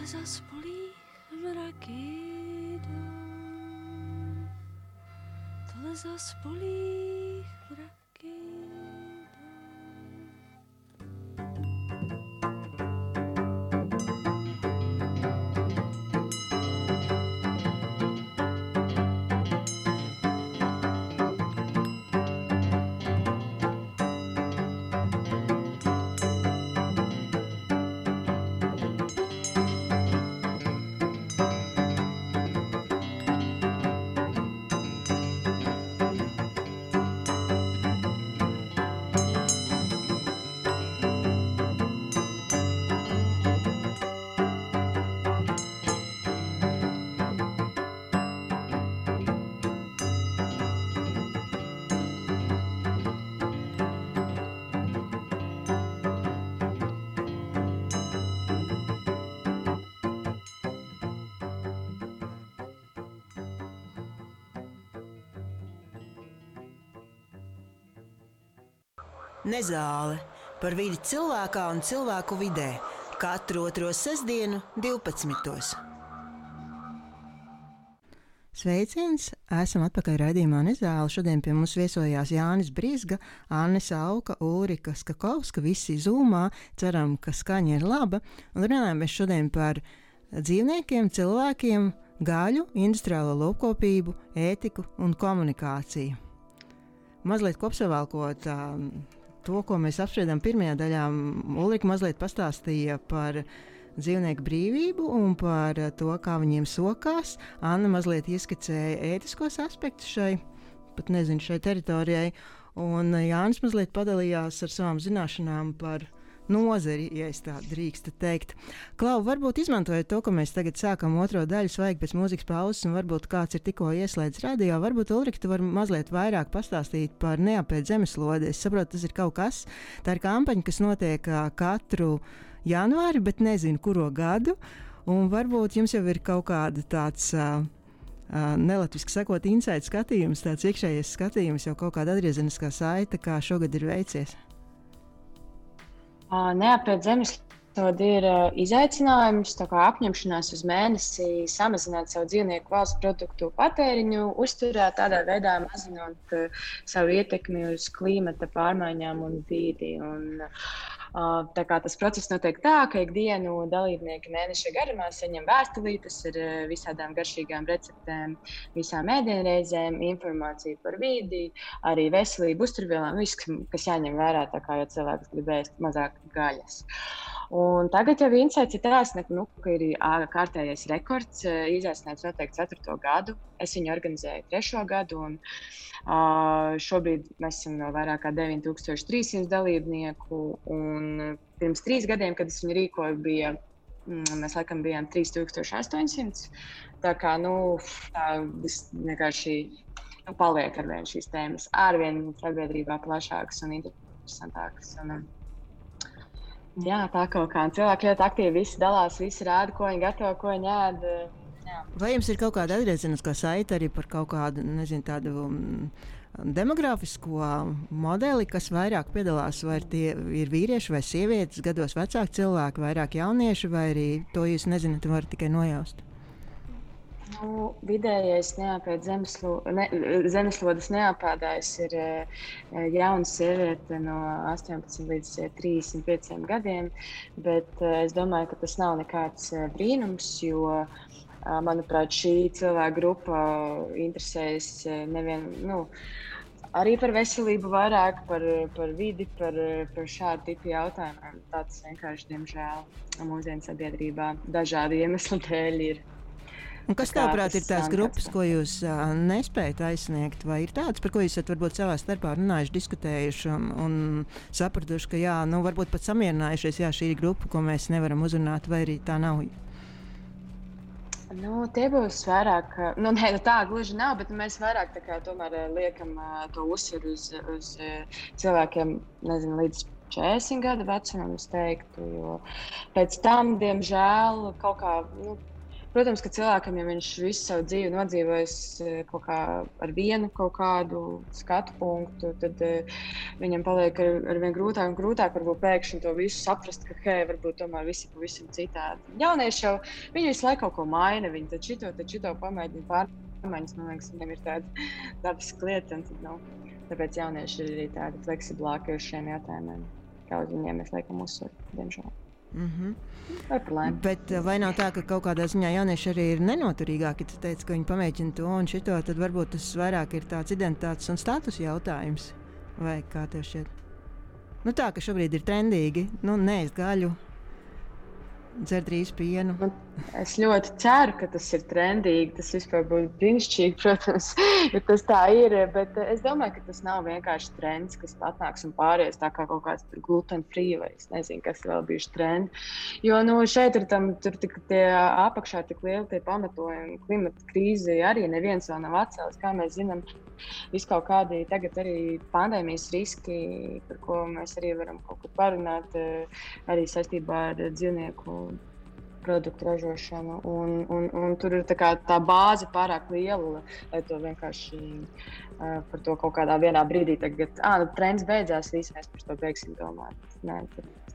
za mraky mraky jdou, dole za spolích Nezāle par vidi cilvēkā un cilvēku vidē katru otro sestdienu, 12. Sveiciens! Esam atpakaļ raidījumā Nezāle. Šodien pie mums viesojās Jānis Brīsga, Anne Sauka, Ulrika Skakovska, visi zūmā. Ceram, ka skaņa ir laba. Un runājam mēs šodien par dzīvniekiem, cilvēkiem, gaļu, industriālo lopkopību, ētiku un komunikāciju. Mazliet kopsavilkot um, to, ko mēs apspriedām pirmajā daļā, Ulrika mazliet pastāstīja par dzīvnieku brīvību un par to, kā viņiem sokās. Anna mazliet ieskicēja ētiskos aspektus šai, pat nezinu, šai teritorijai, un Jānis mazliet padalījās ar savām zināšanām par nozari, ja es tā drīkstu teikt. Klau, varbūt izmantojot to, ka mēs tagad sākam otro daļu, svaigi pēc mūzikas pauzes, un varbūt kāds ir tikko ieslēdzis radio, varbūt Ulrika, tu vari mazliet vairāk pastāstīt par neapēd zemeslodi. Es saprotu, tas ir kaut kas, tā ir kampaņa, kas notiek katru janvāri, bet nezinu, kuro gadu, un varbūt jums jau ir kaut kāda tāds. Uh, Uh, Nelatviski sakot, inside skatījums, tāds iekšējais skatījums, jau kaut kāda atgriezeniskā saite, kā šogad ir veicies. Neapiet zemeslodi ir izaicinājums, tā kā apņemšanās uz mēnesi samazināt savu dzīvnieku valsts produktu patēriņu, uzturēt tādā veidā mazinot savu ietekmi uz klimata pārmaiņām un vīdi. Un, Uh, tā kā tas process notiek tā, ka ikdienu dalībnieki mēneša garumā saņem vēstulītes ar uh, visādām garšīgām receptēm, visām ēdienreizēm, informāciju par vidi, arī veselību, uzturvielām, viss, kas jāņem vērā, kā jau cilvēks grib ēst mazāk gaļas. Un tagad jau insights ir tāds, nu, ka ir kārtējais rekords. Izaicinājums noteikti ceturto gadu. Es viņu organizēju trešo gadu. Un, uh, šobrīd mēs esam no vairāk kā 9300 dalībnieku. Un pirms trīs gadiem, kad es viņu rīkoju, bija, mm, mēs laikam bijām 3800. Tā kā nu, tā vienkārši nu, paliek ar vien šīs tēmas, arvien sabiedrībā plašākas un interesantākas. Un, Jā, tā kaut kā cilvēki ļoti aktīvi visi dalās, visi rāda, ko viņi gatavo, ko viņi ēd. Jā. Vai jums ir kaut kāda atgriezeniskā saite arī par kaut kādu nezinu, tādu um, demogrāfisko modeli, kas vairāk piedalās? Vai tie ir vīrieši vai sievietes, gados vecāki cilvēki, vairāk jaunieši, vai arī to jūs nezināt, varat tikai nojaust? Nu, vidējais neapēd zemeslo, ne, zemeslodes neapēdājs ir eh, jauna sieviete no 18 līdz eh, 35 gadiem, bet eh, es domāju, ka tas nav nekāds eh, brīnums, jo, eh, manuprāt, šī cilvēka grupa interesējas eh, nevien, nu, arī par veselību, vairāk par, par vidi, par, par šādu tipu jautājumiem. Tas vienkārši, diemžēl, mūsdienu sabiedrībā dažādu iemeslu dēļ ir. Un kas Tā kā tavuprāt ir tās grupas, ko jūs uh, nespējat aizsniegt, vai ir tādas, par ko jūs esat varbūt savā starpā runājuši, diskutējuši un, un sapratuši, ka jā, nu, varbūt pat samierinājušies, jā, šī ir grupa, ko mēs nevaram uzrunāt, vai arī tā nav? Nu, tie būs vairāk, nu, ne, nu, tā gluži nav, bet mēs vairāk kā, tomēr, liekam to uzsvaru uz, uz cilvēkiem nezinu, līdz 40 gadu vecumam. es Teiktu, jo pēc tam, diemžēl, kaut kā nu, Protams, ka cilvēkam, ja viņš visu savu dzīvi nodzīvojis eh, kaut kā ar vienu kaut kādu skatu punktu, tad uh, viņam paliek ar, ar vien grūtāk un grūtāk varbūt pēkšņi to visu saprast, ka, hei, varbūt tomēr viss ir pavisam citādi. Jaunieši jau, viņi visu laiku kaut ko maina, viņi taču šito, taču šito pamēģina pārmaiņas, man liekas, viņiem ir tāda dabiska lieta, un tad, nu, tāpēc jaunieši ir arī tādi fleksiblāki uz šiem jautājumiem, kā uz viņiem mēs liekam uzsvaru, diemžēl. Mm -hmm. Bet eh, vai nav tā, ka kaut kādā ziņā jaunieši arī ir nenoturīgāki? Tu teici, ka viņi pamēģina to un šito, tad varbūt tas vairāk ir tāds identitātes un status jautājums. Vai kā tev šķiet? Nu, tā, ka šobrīd ir trendīgi, nu, neēst dzert drīz pienu. Nu, es ļoti ceru, ka tas ir trendīgi. Tas vispār būtu brīnišķīgi, protams, ja tas tā ir. Bet eh, es domāju, ka tas nav vienkārši trends, kas atnāks un pāries tā kā kaut kāds gluten-free vai es nezinu, kas vēl bijuši trendi. Jo nu, šeit ir tam, tur tik tie apakšā tik lieli pamatojumi. Klimata krīze arī neviens vēl nav atcēlis. Kā mēs zinām, Vis kaut kādi tagad arī pandēmijas riski, par ko mēs arī varam kaut ko parunāt, eh, arī saistībā ar dzīvnieku produktu ražošanu. Un, un, un tur ir tā, tā bāze pārāk liela, lai to vienkārši uh, par to kaut kādā brīdī tagad, ah, nu, trends beidzās, visi mēs par to beigsim domāt. Nē,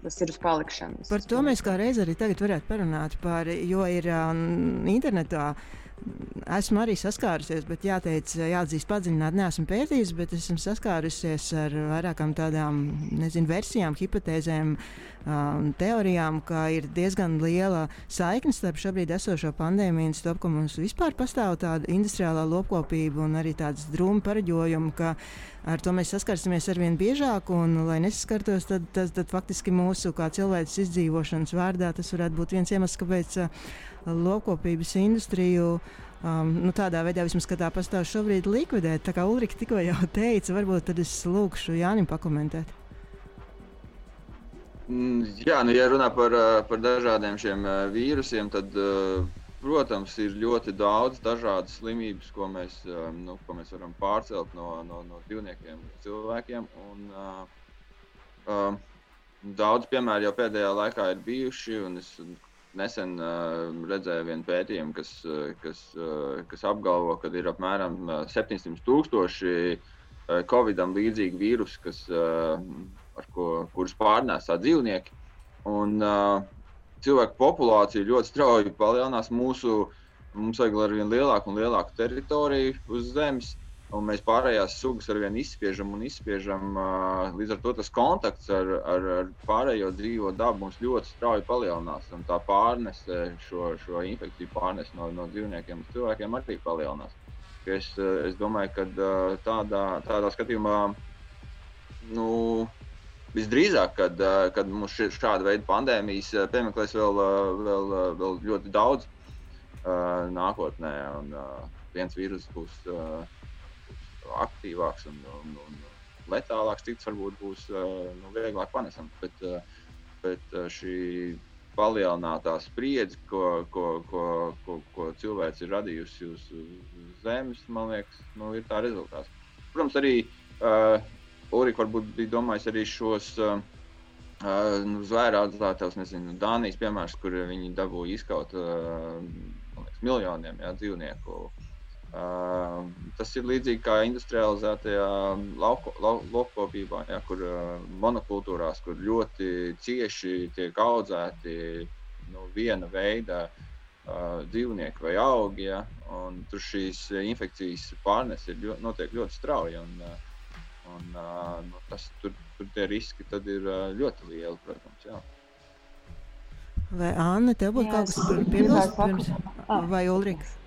tas ir uz palikšanas. Par to mēs kā reiz arī tagad varētu parunāt, par, jo ir um, internetā. Uh, esmu arī saskārusies, bet jāteic, jāatzīst, padziļināt, neesmu pētījis, bet esmu saskārusies ar vairākām tādām nezinu, versijām, hipotēzēm, um, teorijām, ka ir diezgan liela saikne starp šobrīd esošo pandēmiju un to, ka mums vispār pastāv tāda industriālā lopkopība un arī tāds drūmi pareģojumi, ka ar to mēs saskarsimies ar vien biežāk, un, lai nesaskartos, tad, tad, tad faktiski mūsu kā cilvēks izdzīvošanas vārdā tas varētu būt viens iemesls, kāpēc uh, lopkopības industriju. Um, nu, tādā veidā, vismaz, tā pastāv šobrīd, likvidēt. Tā kā Ulrika tikko jau teica, varbūt tad es lūkšu Jānim pakomentēt. Mm, jā, nu, ja runā par, uh, par dažādiem šiem uh, vīrusiem, tad, uh, protams, ir ļoti daudz dažādas slimības, ko mēs, nu, ko mēs varam pārcelt no, no, no dzīvniekiem uz cilvēkiem. Un, uh, daudz piemēru jau pēdējā laikā ir bijuši, un es nesen uh, redzēju vienu pētījumu, kas, kas, uh, kas apgalvo, ka ir apmēram 700 tūkstoši Covid-am līdzīgi vīrusi, kas, uh, ko, kurus pārnēsā dzīvnieki. Un, uh, cilvēku populācija ļoti strauji palielinās. Mūsu, mums vajag ar vien lielāku un lielāku teritoriju uz Zemes un mēs pārējās sugas ar vienu izspiežam un izspiežam. Līdz ar to tas kontakts ar, ar, ar pārējo dzīvo dabu mums ļoti strauji palielinās. Tā pārnese, šo, šo infekciju pārnese no, no dzīvniekiem uz cilvēkiem arī palielinās. Es, es domāju, ka tādā, tādā skatījumā nu, visdrīzāk, kad, kad mums šāda veida pandēmijas piemeklēs vēl, vēl, vēl ļoti daudz nākotnē. Un, viens vīrus būs aktīvāks un, un, un letālāks, cits varbūt būs nu, vieglāk panesams. Bet, bet šī palielinātā spriedze, ko, ko, ko, ko, ko cilvēks ir radījusi uz, uz Zemes, man liekas, nu, ir tā rezultāts. Protams, arī uh, Ulrika varbūt bija domājis arī šos uh, nu, zvēru audzētājus, nezinu, Dānijas piemērs, kur viņi dabūja izkaut uh, liekas, miljoniem jā, dzīvnieku. Uh, Uh, tas ir līdzīgi kā industrializētajā lopkopībā, ja, kur uh, monokultūrās, kur ļoti cieši tiek audzēti nu, viena veida uh, dzīvnieki vai augi. Ja, tur šīs infekcijas pārnes ir ļoti, notiek ļoti strauji. Un, un, nu, tas, tur, tur tie riski ir ļoti lieli, protams. Jā. Vai Anna, tev būtu kaut kas piebilst pirms vai Ulriks?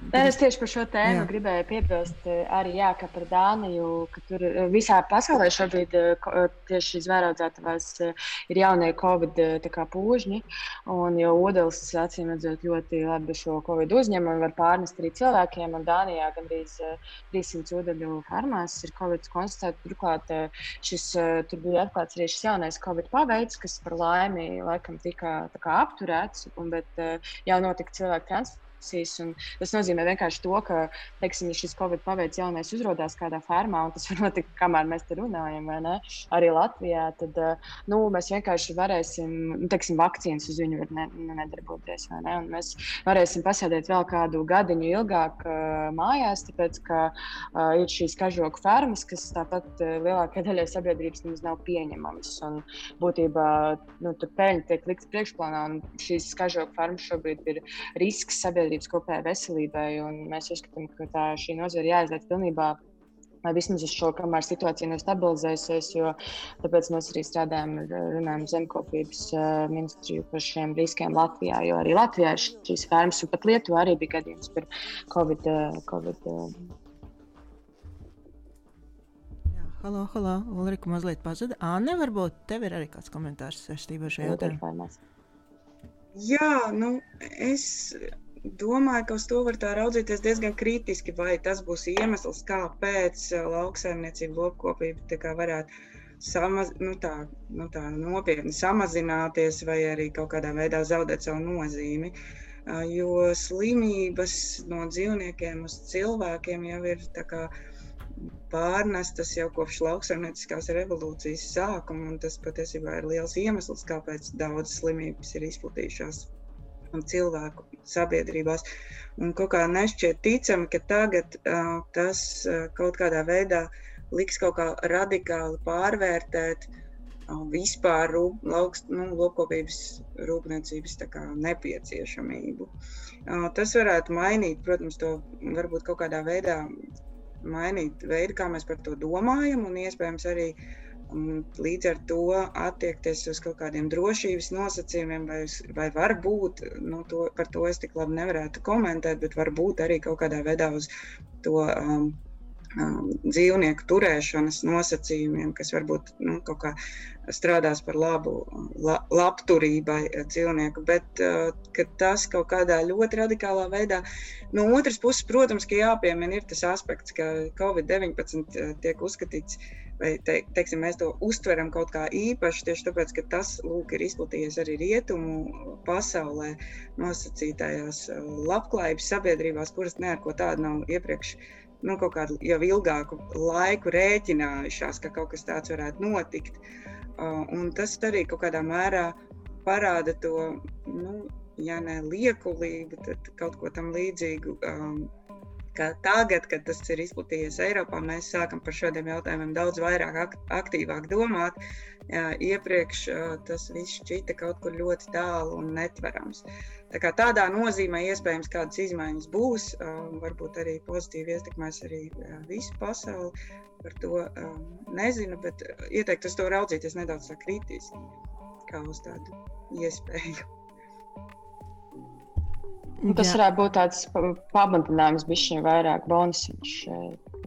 Nē, es tieši par šo tēmu jā. gribēju piebilst eh, arī jā, par Dāniju, ka tur eh, visā pasaulē šobrīd eh, tieši izvēraudzētavās ir jaunie Covid pūžņi. Un jau Odels acīm redzot ļoti labi šo Covid uzņem un var pārnest arī cilvēkiem. Un Dānijā gandrīz 300 ūdeņu farmās ir Covid konstatēts. Turklāt šis, tur bija atklāts arī šis jaunais Covid paveids, kas par laimi laikam tika apturēts, un, bet jau notika cilvēku transports emisijas. Tas nozīmē vienkārši to, ka, teiksim, ja šis Covid paveids jaunais uzrādās kādā fermā, un tas var notikt, kamēr mēs te runājam? Arī Latvijā, tad nu, mēs vienkārši varēsim, nu, teiksim, vakcīnas uz viņu ne, nedarboties, vai ne? Un mēs varēsim pasēdēt vēl kādu gadiņu ilgāk uh, mājās, tāpēc, ka uh, ir šīs kažoku fermas, kas tāpat uh, lielākajai daļai sabiedrības nemaz nav pieņemamas. Un būtībā nu, tur peļņa tiek likta priekšplānā, un šīs kažoku fermas šobrīd ir risks sabiedrības kopējai veselībai. Mēs uzskatām, ka tā šī nozara jāizliet pilnībā vai vismaz uz šo, kamēr situācija nav stabilizējusies. Jo, tāpēc mēs arī strādājam ar zemkopības ministriju par šiem riskiem Latvijā. Jo arī Latvijā ir šīs fermas, un pat Lietuvā arī bija gadījums par Covid. COVID Halo, halo, Ulrika mazliet pazuda. Āne, varbūt tev ir arī kāds komentārs saistībā ar šo jautājumu? Jā, nu, es domāju, ka uz to var tā raudzīties diezgan kritiski, vai tas būs iemesls, kāpēc eh, lauksaimniecība, lopkopība varētu samaz, nu tā, nu tā nopietni samazināties vai arī kaut kādā veidā zaudēt savu nozīmi. Eh, jo slimības no dzīvniekiem uz cilvēkiem jau ir pārnestas jau kopš lauksaimnieciskās revolūcijas sākuma, un tas patiesībā ir liels iemesls, kāpēc daudzas slimības ir izplatījušās cilvēku sabiedrībās. Un kaut kā nešķiet ticami, ka tagad uh, tas uh, kaut kādā veidā liks kaut kā radikāli pārvērtēt uh, vispār rūp, lauks, nu, lopkopības rūpniecības kā, nepieciešamību. Uh, tas varētu mainīt, protams, to varbūt kaut kādā veidā mainīt veidu, kā mēs par to domājam, un iespējams arī uh, Un līdz ar to attiekties uz kaut kādiem drošības nosacījumiem, vai, vai varbūt, nu, to, par to es tik labi nevarētu komentēt, bet varbūt arī kaut kādā veidā uz to um, um, dzīvnieku turēšanas nosacījumiem, kas varbūt nu, kaut kā strādās par labu la, labturībai dzīvnieku, bet uh, tas kaut kādā ļoti radikālā veidā. No otras puses, protams, ka jāpiemina ir tas aspekts, ka Covid-19 tiek uzskatīts vai te, teiksim, mēs to uztveram kaut kā īpaši, tieši tāpēc, ka tas lūk, ir izplatījies arī rietumu pasaulē, nosacītajās uh, labklājības sabiedrībās, kuras neko tādu nav iepriekš. Nu, kaut kādu jau ilgāku laiku rēķinājušās, ka kaut kas tāds varētu notikt. Un tas arī kaut kādā mērā parāda to, nu, ja ne liekulību, tad kaut ko tam līdzīgu. Um, ka tagad, kad tas ir izplatījies Eiropā, mēs sākam par šādiem jautājumiem daudz vairāk ak aktīvāk domāt. Iepriekš tas viss šķita kaut kur ļoti tālu un netverams. Tā kā tādā nozīmē iespējams kādas izmaiņas būs, varbūt arī pozitīvi ietekmēs arī visu pasauli. Par to nezinu, bet ieteiktu uz to raudzīties nedaudz kritiski, kā uz tādu iespēju. Un tas varētu būt tāds pamudinājums, bišķiņ vairāk bonusiņš,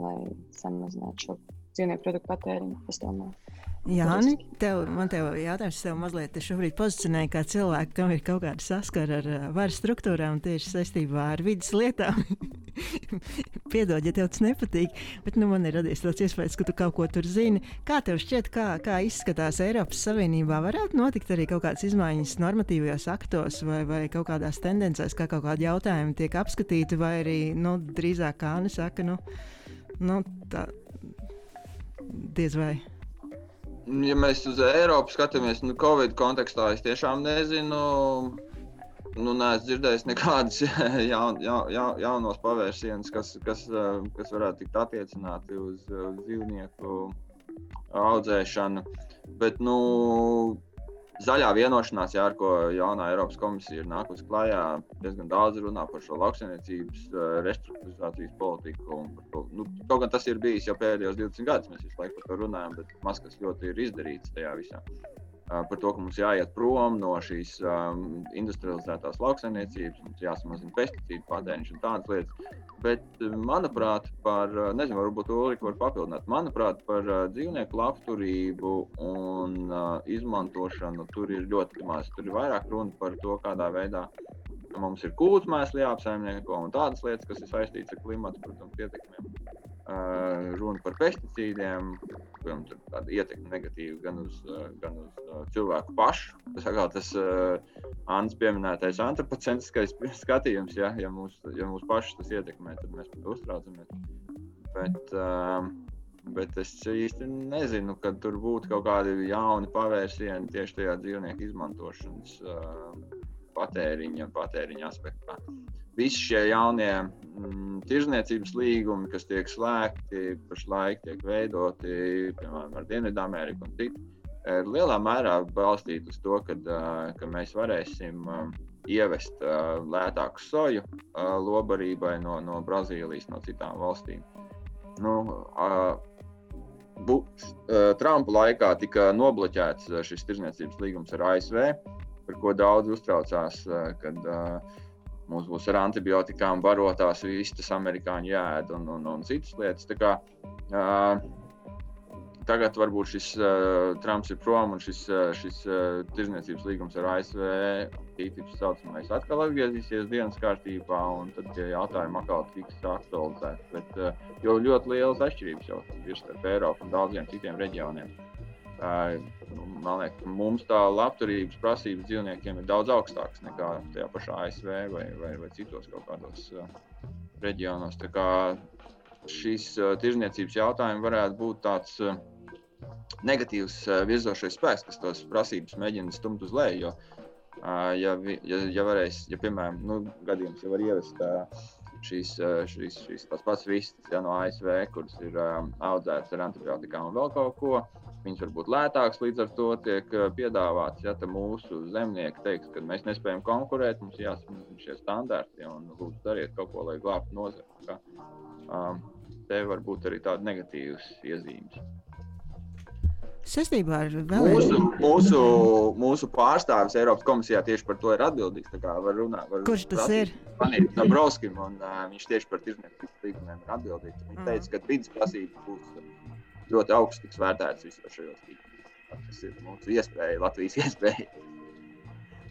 lai samazinātu šo dzīvnieku produktu patēriņu. Es domāju. Jāni, tev, man te jautājums, tev mazliet šobrīd pozicionēja kā cilvēku, kam ir kaut kāda saskara ar uh, varas struktūrām tieši saistībā ar vidas lietām. Piedod, ja tev tas nepatīk, bet nu, man ir radies tāds iespējas, ka tu kaut ko tur zini. Kā tev šķiet, kā, kā izskatās Eiropas Savienībā? Varētu notikt arī kaut kādas izmaiņas normatīvajos aktos vai, vai kaut kādās tendencēs, kā kaut kādi jautājumi tiek apskatīti, vai arī nu, drīzāk kā Anna saka, nu, nu, tā diez vai ja mēs uz Eiropu skatāmies, nu, Covid kontekstā es tiešām nezinu. Nu, Nē, es dzirdēju nekādus jaun, jaun, jaun, jaunos pavērsienus, kas, kas, kas varētu tikt attiecināti uz, uz dzīvnieku audzēšanu. Bet, nu, zaļā vienošanās, jā, ar ko jaunā Eiropas komisija ir nākusi klajā, diezgan daudz runā par šo lauksaimniecības eh, restruktūrizācijas politiku. To, nu, kaut gan tas ir bijis jau pēdējos 20 gadus, mēs visu laiku par to runājam, bet maz kas ļoti ir izdarīts tajā visā par to, ka mums jāiet prom no šīs um, industrializētās lauksaimniecības, mums jāsamazina pesticīdu patēriņš un tādas lietas. Bet, manuprāt, par, nezinu, varbūt Ulrika var papildināt, manuprāt, par uh, dzīvnieku labturību un uh, izmantošanu tur ir ļoti maz. Tur ir vairāk runa par to, kādā veidā mums ir kūtsmēsli jāapsaimnieko un tādas lietas, kas ir saistītas ar klimatu, protams, ietekmēm. Uh, runa par pesticīdiem, kuriem ir tāda ietekme negatīva gan uz, uh, gan uz uh, cilvēku pašu. Tas, atkal, tas uh, Anna pieminētais antropocentriskais skatījums, ja, ja mūs, ja mūs pašus tas ietekmē, tad mēs par to uztraucamies. Bet, uh, bet es īsti nezinu, ka tur būtu kaut kādi jauni pavērsieni tieši tajā dzīvnieku izmantošanas uh, patēriņa, patēriņa aspektā. Visi šie jaunie mm, tirzniecības līgumi, kas tiek slēgti, pašlaik tiek veidoti piemēram ar Dienvidameriku un citu, ir lielā mērā balstīti uz to, kad, ka mēs varēsim ievest lētāku soju lobarībai no, no Brazīlijas, no citām valstīm. Nu, bu, Trumpa laikā tika nobloķēts šis tirzniecības līgums ar ASV par ko daudz uztraucās, kad uh, mums būs ar antibiotikām barotās vistas, amerikāņu jēda un, un, un citas lietas. Tā kā, uh, tagad varbūt šis uh, Trumps ir prom un šis, uh, šis uh, tirzniecības līgums ar ASV tīpaši saucamais atkal atgriezīsies dienas kārtībā, un tad tie jautājumi atkal tiks aktualizēti. Bet uh, jau ļoti lielas atšķirības jau ir starp Eiropu un daudziem citiem reģioniem. Man liekas, mums tā labturības prasības dzīvniekiem ir daudz augstākas nekā tajā pašā ASV vai, vai, vai citos kaut kādos reģionos. Tā kā šīs tirzniecības jautājumi varētu būt tāds negatīvs virzošais spēks, kas tos prasības mēģina stumt uz leju. Jo, ja, ja, ja varēs, ja piemēram, nu, gadījums jau var ievest. Šīs, šīs, šīs tās pats vistas ja, no ASV, kuras ir audzētas ar antibiotikām un vēl kaut ko. Viņš var būt lētāks, līdz ar to tiek piedāvāts, ja mūsu zemnieki teiks, ka mēs nespējam konkurēt, mums jāsasniedz šie standarti un lūdzu dariet kaut ko, lai glābtu nozari. Um, te var būt arī tādas negatīvas iezīmes. Saistībā ar vēl mūsu, mūsu, mūsu pārstāvis Eiropas komisijā tieši par to ir atbildīgs. Var runāt, var Kurš tas prasīt, ir? Panīt Dabrovskim, un uh, viņš tieši par tirzniecības līgumiem ir atbildīgs. Viņš teica, ka vidas prasības būs ļoti augsts tiks vērtēts visos šajos līgumos. Tas ir mūsu iespēja, Latvijas iespēja.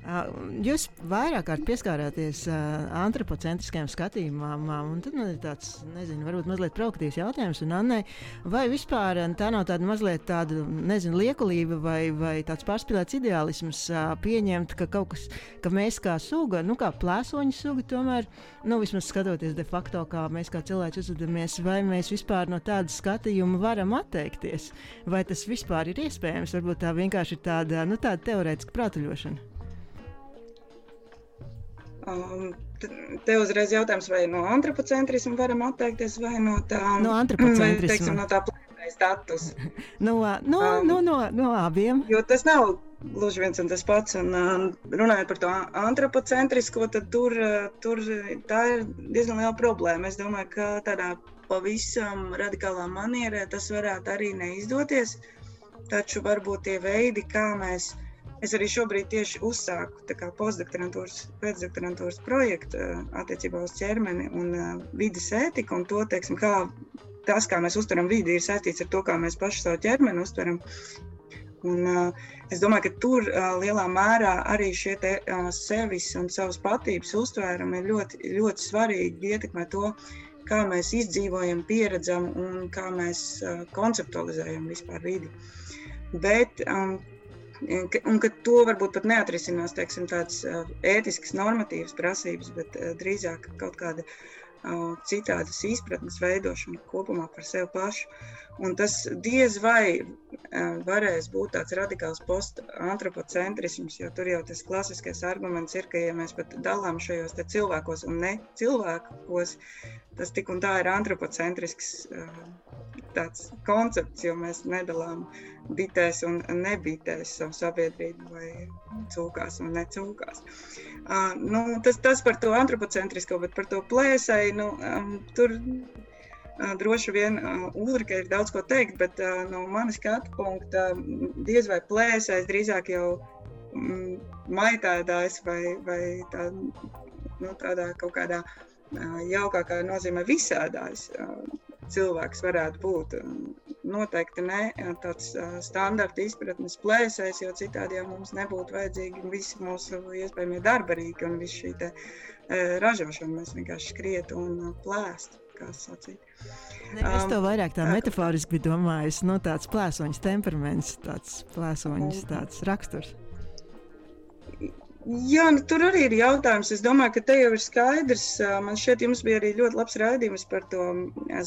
Jūs vairāk kārt pieskārāties antropocentriskajam skatījumam, un tad man ir tāds, nezinu, varbūt mazliet provokatīvs jautājums, un Annai, vai vispār tā nav tāda mazliet tāda, nezinu, liekulība vai, vai tāds pārspīlēts ideālisms pieņemt, ka kaut kas, ka mēs kā suga, nu kā plēsoņu suga, tomēr, nu vismaz skatoties de facto, kā mēs kā cilvēki uzvedamies, vai mēs vispār no tāda skatījuma varam atteikties, vai tas vispār ir iespējams, varbūt tā vienkārši ir tāda, nu tāda teorētiska prātuļošana. Um, te uzreiz jautājums, vai no antropocentrisma varam atteikties, vai no tā, no antropocentrisma. Teiksim, no tā plēnais status. no, no, um, no, no, no abiem. Jo tas nav gluži viens un tas pats. Un, um, runājot par to antropocentrisko, tad tur, uh, tur tā ir diezgan liela problēma. Es domāju, ka tādā pavisam radikālā manierē tas varētu arī neizdoties. Taču varbūt tie veidi, kā mēs Es arī šobrīd tieši uzsāku postdoktorantūras, pēcdoktorantūras projektu attiecībā uz ķermeni un vidas ētiku. Un to, teiksim, kā, tas, kā mēs uztveram vidi, ir saistīts ar to, kā mēs paši savu ķermeni uztveram. Un, uh, es domāju, ka tur uh, lielā mērā arī šie te, uh, sevis un savas patības uztvērumi ir ļoti, ļoti svarīgi ietekmē to, kā mēs izdzīvojam, pieredzam un kā mēs uh, konceptualizējam vispār vidi. Bet um, un ka to varbūt pat neatrisinās teiksim, tādas ētiskas, normatīvas prasības, bet drīzāk kaut kāda citādas izpratnes veidošana kopumā par sevi pašu. Un tas diez vai varēs būt tāds radikāls post-antropocentrisms, jo tur jau tas klasiskais arguments ir, ka, ja mēs pat dalām šajos cilvēkos un ne cilvēkos, tas tik un tā ir antropocentrisks tāds koncepts, jo mēs nedalām bitēs un nebitēs savu sabiedrību vai cūkās un necūkās. Uh, nu, tas, tas par to antropocentrisko, bet par to plēsai, nu, tur droši vien uh, Ulrika ir daudz ko teikt, bet uh, no manas skatu punkta diez vai plēsais drīzāk jau um, maitēdājs vai, vai tā, nu, tādā kaut kādā jaukākā nozīmē visādājs. Cilvēks varētu būt. Noteikti ne tāds standarta izpratnes plēsēs, jo citādi jau mums nebūtu vajadzīgi visi mūsu iespējamie darba rīki un viss šī te, ražošana. Mēs vienkārši skrietu un plēstu. Kā sacīt. Ne, es to vairāk tā metaforiski biju domājis, no tāds plēsoņas temperaments, tāds plēsoņas tāds raksturs. Jā, nu, tur arī ir jautājums. Es domāju, ka te jau ir skaidrs. Man šķiet, jums bija arī ļoti labs raidījums par to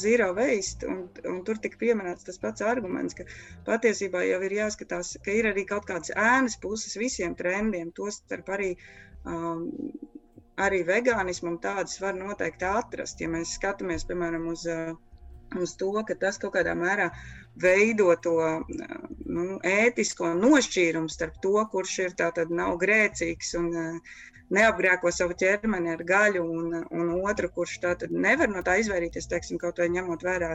zero waste. Un, un tur tika pieminēts tas pats arguments, ka patiesībā jau ir jāskatās, ka ir arī kaut kādas ēnas puses visiem trendiem. Tostarp arī, um, arī vegānismam tādas var noteikti atrast. Ja mēs skatāmies, piemēram, uz, uz to, ka tas kaut kādā mērā veido to nu, ētisko nošķīrumu starp to, kurš ir tātad nav grēcīgs un neapgrēko savu ķermeni ar gaļu, un, un otru, kurš tātad nevar no tā izvairīties, teiksim, kaut vai ņemot vērā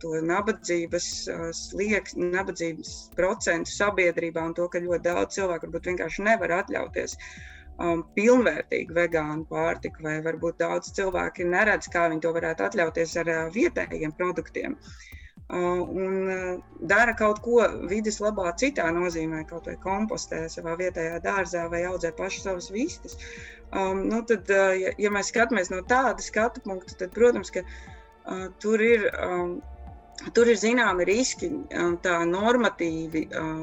to nabadzības slieks, nabadzības procentu sabiedrībā un to, ka ļoti daudz cilvēku varbūt vienkārši nevar atļauties um, pilnvērtīgu vegānu pārtiku, vai varbūt daudz cilvēki neredz, kā viņi to varētu atļauties ar uh, vietējiem produktiem. Uh, un dara kaut ko vidas labā, citā nozīmē, kaut vai kompostē savā vietējā dārzā vai audzē pašu savas vistas. Um, nu tad, ja, ja mēs skatāmies no tāda skatu punkta, tad, protams, ka uh, tur ir. Um, Tur ir zināmi riski, tā normatīvi uh,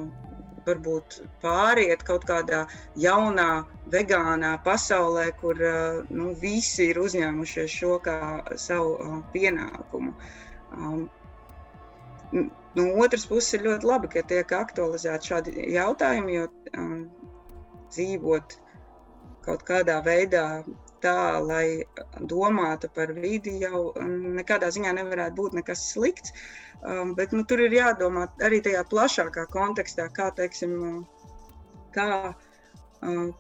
varbūt pāriet kaut kādā jaunā, vegānā pasaulē, kur uh, nu, visi ir uzņēmušies šo kā savu uh, pienākumu. Um, no otras puses ir ļoti labi, ka tiek aktualizēti šādi jautājumi, jo um, dzīvot kaut kādā veidā tā, lai domātu par vidi, jau um, nekādā ziņā nevarētu būt nekas slikts. Um, bet nu, tur ir jādomā arī tajā plašākā kontekstā, kā, teiksim, kā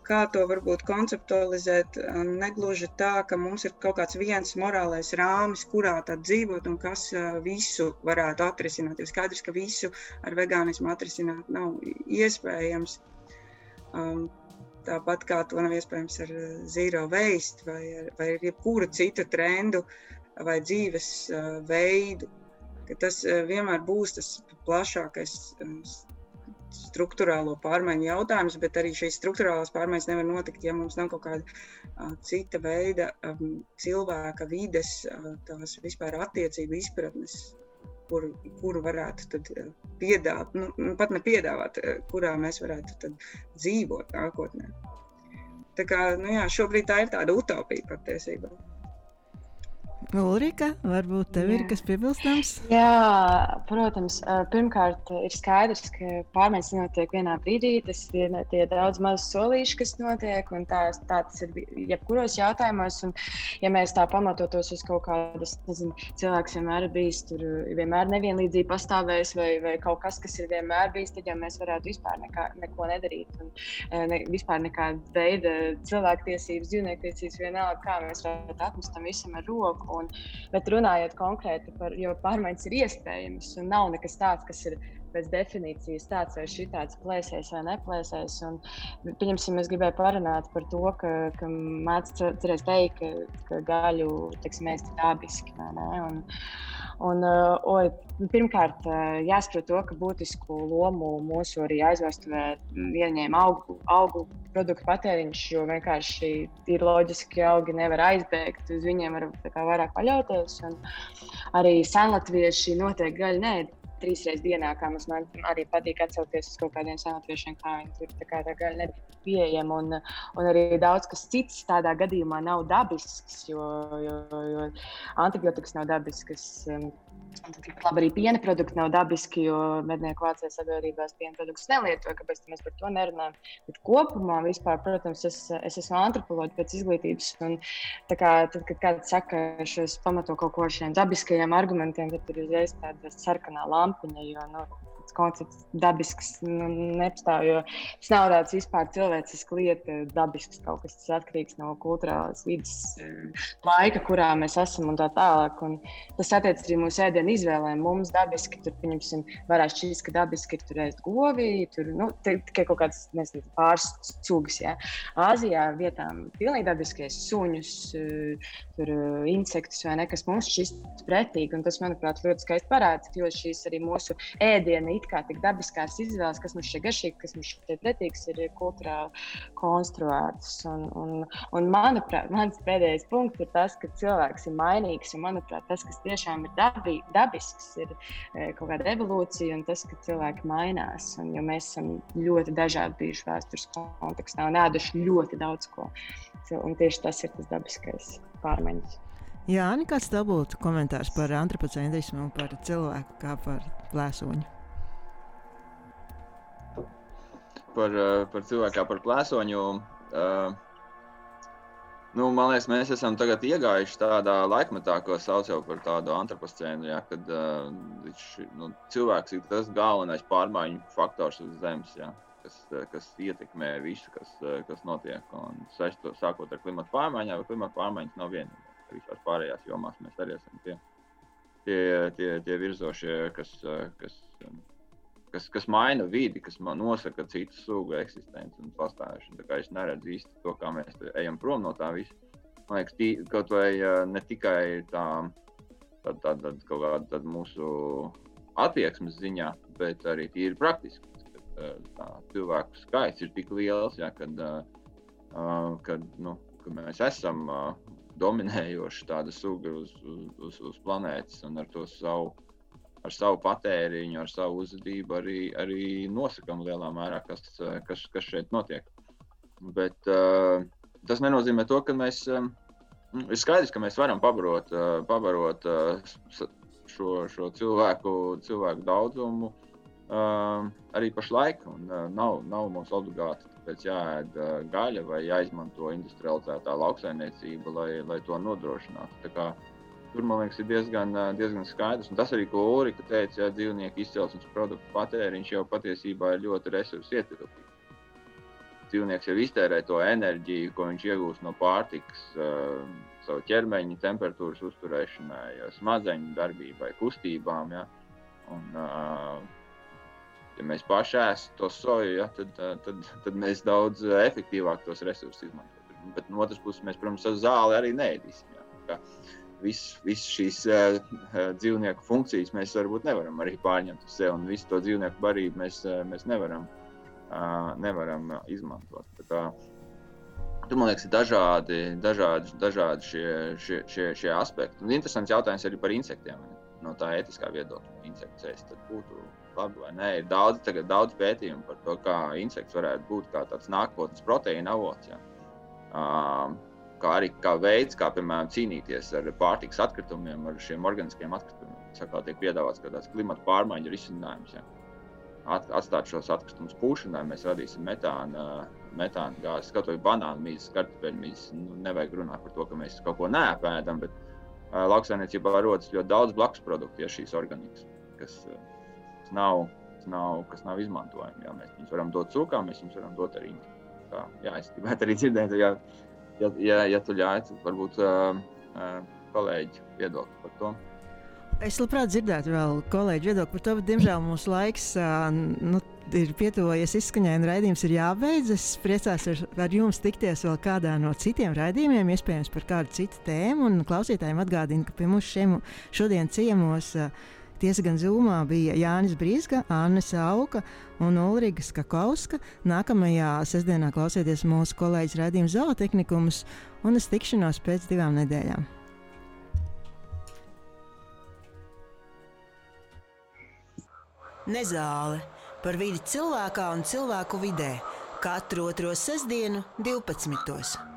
Kā to varbūt konceptualizēt, negluži tā, ka mums ir kaut kāds viens morālais rāmis, kurā tad dzīvot un kas visu varētu atrisināt. Jo skaidrs, ka visu ar vegānismu atrisināt nav iespējams. Tāpat kā to nav iespējams ar zero waste vai ar, vai ar jebkuru citu trendu vai dzīves veidu. Tas vienmēr būs tas plašākais struktūrālo pārmaiņu jautājums, bet arī šīs struktūrālās pārmaiņas nevar notikt, ja mums nav kaut kāda cita veida um, cilvēka vides, tās vispār attiecību izpratnes, kur, kuru varētu tad piedāvāt, nu, pat ne piedāvāt, kurā mēs varētu dzīvot nākotnē. Tā kā nu jā, šobrīd tā ir tāda utopija patiesībā. Ulrika, varbūt tev Jā. ir kas piebilstams? Jā, protams. Pirmkārt, ir skaidrs, ka pārmaiņas notiek vienā brīdī. Tas ir tie daudz mazu solīši, kas notiek, un tā, tā tas ir jebkuros jautājumos. Un, ja mēs tā pamatotos uz kaut kādas, nezinu, cilvēks vienmēr ir bijis tur, vienmēr nevienlīdzība pastāvējis, vai, vai kaut kas, kas ir vienmēr bijis, tad jau mēs varētu vispār nekā, neko nedarīt. Un, ne, vispār nekāda veida cilvēktiesības, dzīvniektiesības, vienalga, kā mēs varētu atmest tam visam ar roku. Un, bet runājot konkrēti par, jo pārmaiņas ir iespējamas un nav nekas tāds, kas ir pēc definīcijas tāds vai šitāds plēsēs vai neplēsēs. Un, pieņemsim, es gribēju parunāt par to, ka, ka cerēt teikt, ka, ka gaļu, mēs dabiski? Un, Un, uh, o, pirmkārt, jāsaprot to, ka būtisku lomu mūsu arī aizvēsturē ieņēma augu, augu produktu patēriņš, jo vienkārši ir loģiski, ka augi nevar aizbēgt, uz viņiem var vairāk paļauties. Un arī senlatvieši noteikti gaļu nē, trīs reizes dienā, kā mums arī patīk atsaukties uz kaut kādiem senatviešiem, kā viņi tur tā kā tā gaļa nebija pieejama. Un, un arī daudz kas cits tādā gadījumā nav dabisks, jo, jo, jo antibiotikas nav dabiskas. Um, Labi, arī piena produkti nav dabiski, jo mednieku vācijas sabiedrībās piena produktus nelieto. Kāpēc mēs par to nerunājam? Bet kopumā, vispār, protams, es, es esmu antropoloģis pēc izglītības. Un, kā, tad, kad kāds saka, ka es pamatoju kaut ko ar šiem dabiskajiem argumentiem, tad ir uzreiz tāda sarkanā lampiņa. Jo, nu, koncepts dabisks nu, nepastāv. Jo tas nav tāds vispār cilvēcisks lieta, dabisks kaut kas tas atkarīgs no kultūrālās vidas laika, kurā mēs esam un tā tālāk. Un tas attiecas arī mūsu ēdienu izvēlēm. Mums dabiski tur, pieņemsim, varētu šķist, ka dabiski ir tur ēst govi, tur nu, tikai kaut kāds nezinu, pāris cūgas. Ja. Āzijā vietām pilnīgi dabiskais suņus, tur insektus vai ne, kas mums šķist pretīgi. Un tas, manuprāt, ļoti skaisti parāda, jo šīs arī mūsu ēdienu it kā tik dabiskās izvēles, kas mums šeit garšīgi, kas mums šeit pretīgs, ir kultūrāli konstruētas. Un, un, un manuprāt, mans pēdējais punkts ir tas, ka cilvēks ir mainīgs. Un, manuprāt, tas, kas tiešām ir dabī, dabisks, ir e, kaut kāda evolūcija un tas, ka cilvēki mainās. Un, jo mēs esam ļoti dažādi bijuši vēstures kontekstā un ēduši ļoti daudz ko. Un tieši tas ir tas dabiskais pārmaiņas. Jā, Ani, kāds tev būtu komentārs par antropocentrismu un par cilvēku kā par plēsoņu? Par, eh, par cilvēku par plēsoņu. Uh, nu, man liekas, mēs esam iegājuši tādā laikmetā, ko sauc par tādu antropocēnu, ja, kad uh, nu, cilvēks ir tas galvenais pārmaiņu faktors uz Zemes. Ja kas, kas ietekmē visu, kas, kas notiek. Un sešto, sākot ar klimatu pārmaiņām, vai klimatu pārmaiņas nav vienīgais visās pārējās jomās mēs arī esam tie, tie, tie, tie virzošie, kas, kas, kas, kas maina vidi, kas nosaka citu sugu eksistenci un pastāvēšanu. Es neredzu īsti to, kā mēs ejam prom no tā visa. Man liekas, tī, kaut vai ne tikai tā, tā, tā, tā, tā, tā mūsu attieksmes ziņā, bet arī tīri praktiski. Tā, cilvēku skaits ir tik liels, ja, kad, kad, nu, kad mēs esam dominējoša tāda suga uz, uz, uz planētas un ar to savu, ar savu patēriņu, ar savu uzvedību arī, arī nosakām lielā mērā, kas, kas, kas šeit notiek. Bet uh, tas nenozīmē to, ka mēs. Um, ir skaidrs, ka mēs varam pabarot, uh, pabarot uh, šo, šo cilvēku, cilvēku daudzumu uh, arī pašlaik. Un, nav, nav mums obligāti jāēd gaļa vai jāizmanto industrializētā lauksaimniecība, lai, lai to nodrošinātu. Kā, tur man liekas, ir diezgan, diezgan skaidrs. Un tas arī, ko Ulrika teica, ja dzīvnieku izcelsmes produktu patēriņš jau patiesībā ir ļoti resursu ietilpīgs. Dzīvnieks jau iztērē to enerģiju, ko viņš iegūst no pārtikas, uh, savu ķermeņa temperatūras uzturēšanai, smadzeņu darbībai, kustībām. Ja? Un, uh, ja mēs paši ēstam to soju, ja, tad, tad, tad mēs daudz efektīvāk tos resursus izmantosim. Bet no otras puses, mēs, protams, ar zāli arī neēdīsim. Ja. Visas vis šīs uh, dzīvnieku funkcijas mēs varbūt nevaram arī pārņemt uz sevi, un visu to dzīvnieku barību mēs, uh, mēs nevaram, uh, nevaram izmantot. Tā kā, Tur, man liekas, ir dažādi, dažādi, dažādi šie, šie, šie, šie aspekti. Un interesants jautājums arī par insektiem. No tā etiskā viedokļa, insekts būtu labi vai nē. Ir daudz, tagad, daudz pētījumu par to, kā insekts varētu būt kā tāds nākotnes proteīna avots. Ja. Uh, kā arī kā veids, kā piemēram cīnīties ar pārtikas atkritumiem, ar šiem organiskiem atkritumiem. Sakā, tiek piedāvāts kā tāds klimata pārmaiņu risinājums. Ja. At, atstāt šos atkritumus pūšanai, mēs radīsim metāna, metāna gāzi. Kaut vai banānu mīzes, kartupeļu mīzes. Nu, nevajag runāt par to, ka mēs kaut ko neapēdam, bet uh, lauksaimniecībā rodas ļoti daudz blakus produktu, ja šīs organikas, kas uh, nav, nav, kas nav izmantojami. Jā, mēs viņus varam dot cūkām, mēs viņus varam dot arī. Tā, jā, es gribētu arī dzirdēt, ja, ja, ja, ja tu ļauj, varbūt uh, uh, kolēģi viedokli par to. Es labprāt dzirdētu vēl kolēģi viedokli par to, bet, diemžēl, mūsu laiks uh, nu, ir pietuvojies izskaņai, un raidījums ir jābeidz. Es priecājos ar, ar jums tikties vēl kādā no citiem raidījumiem, iespējams, par kādu citu tēmu. Klausītājiem atgādinu, ka pie mums šiem, šodien ciemos. Uh, Tiesa gan zūmā bija Jānis Brīsga, Anna Sauka un Ulriga Skakauska. Nākamajā sestdienā klausieties mūsu kolēģis raidījuma zootehnikums un es tikšanos pēc divām nedēļām. Nezāle par vidi cilvēkā un cilvēku vidē katru otro sestdienu, 12.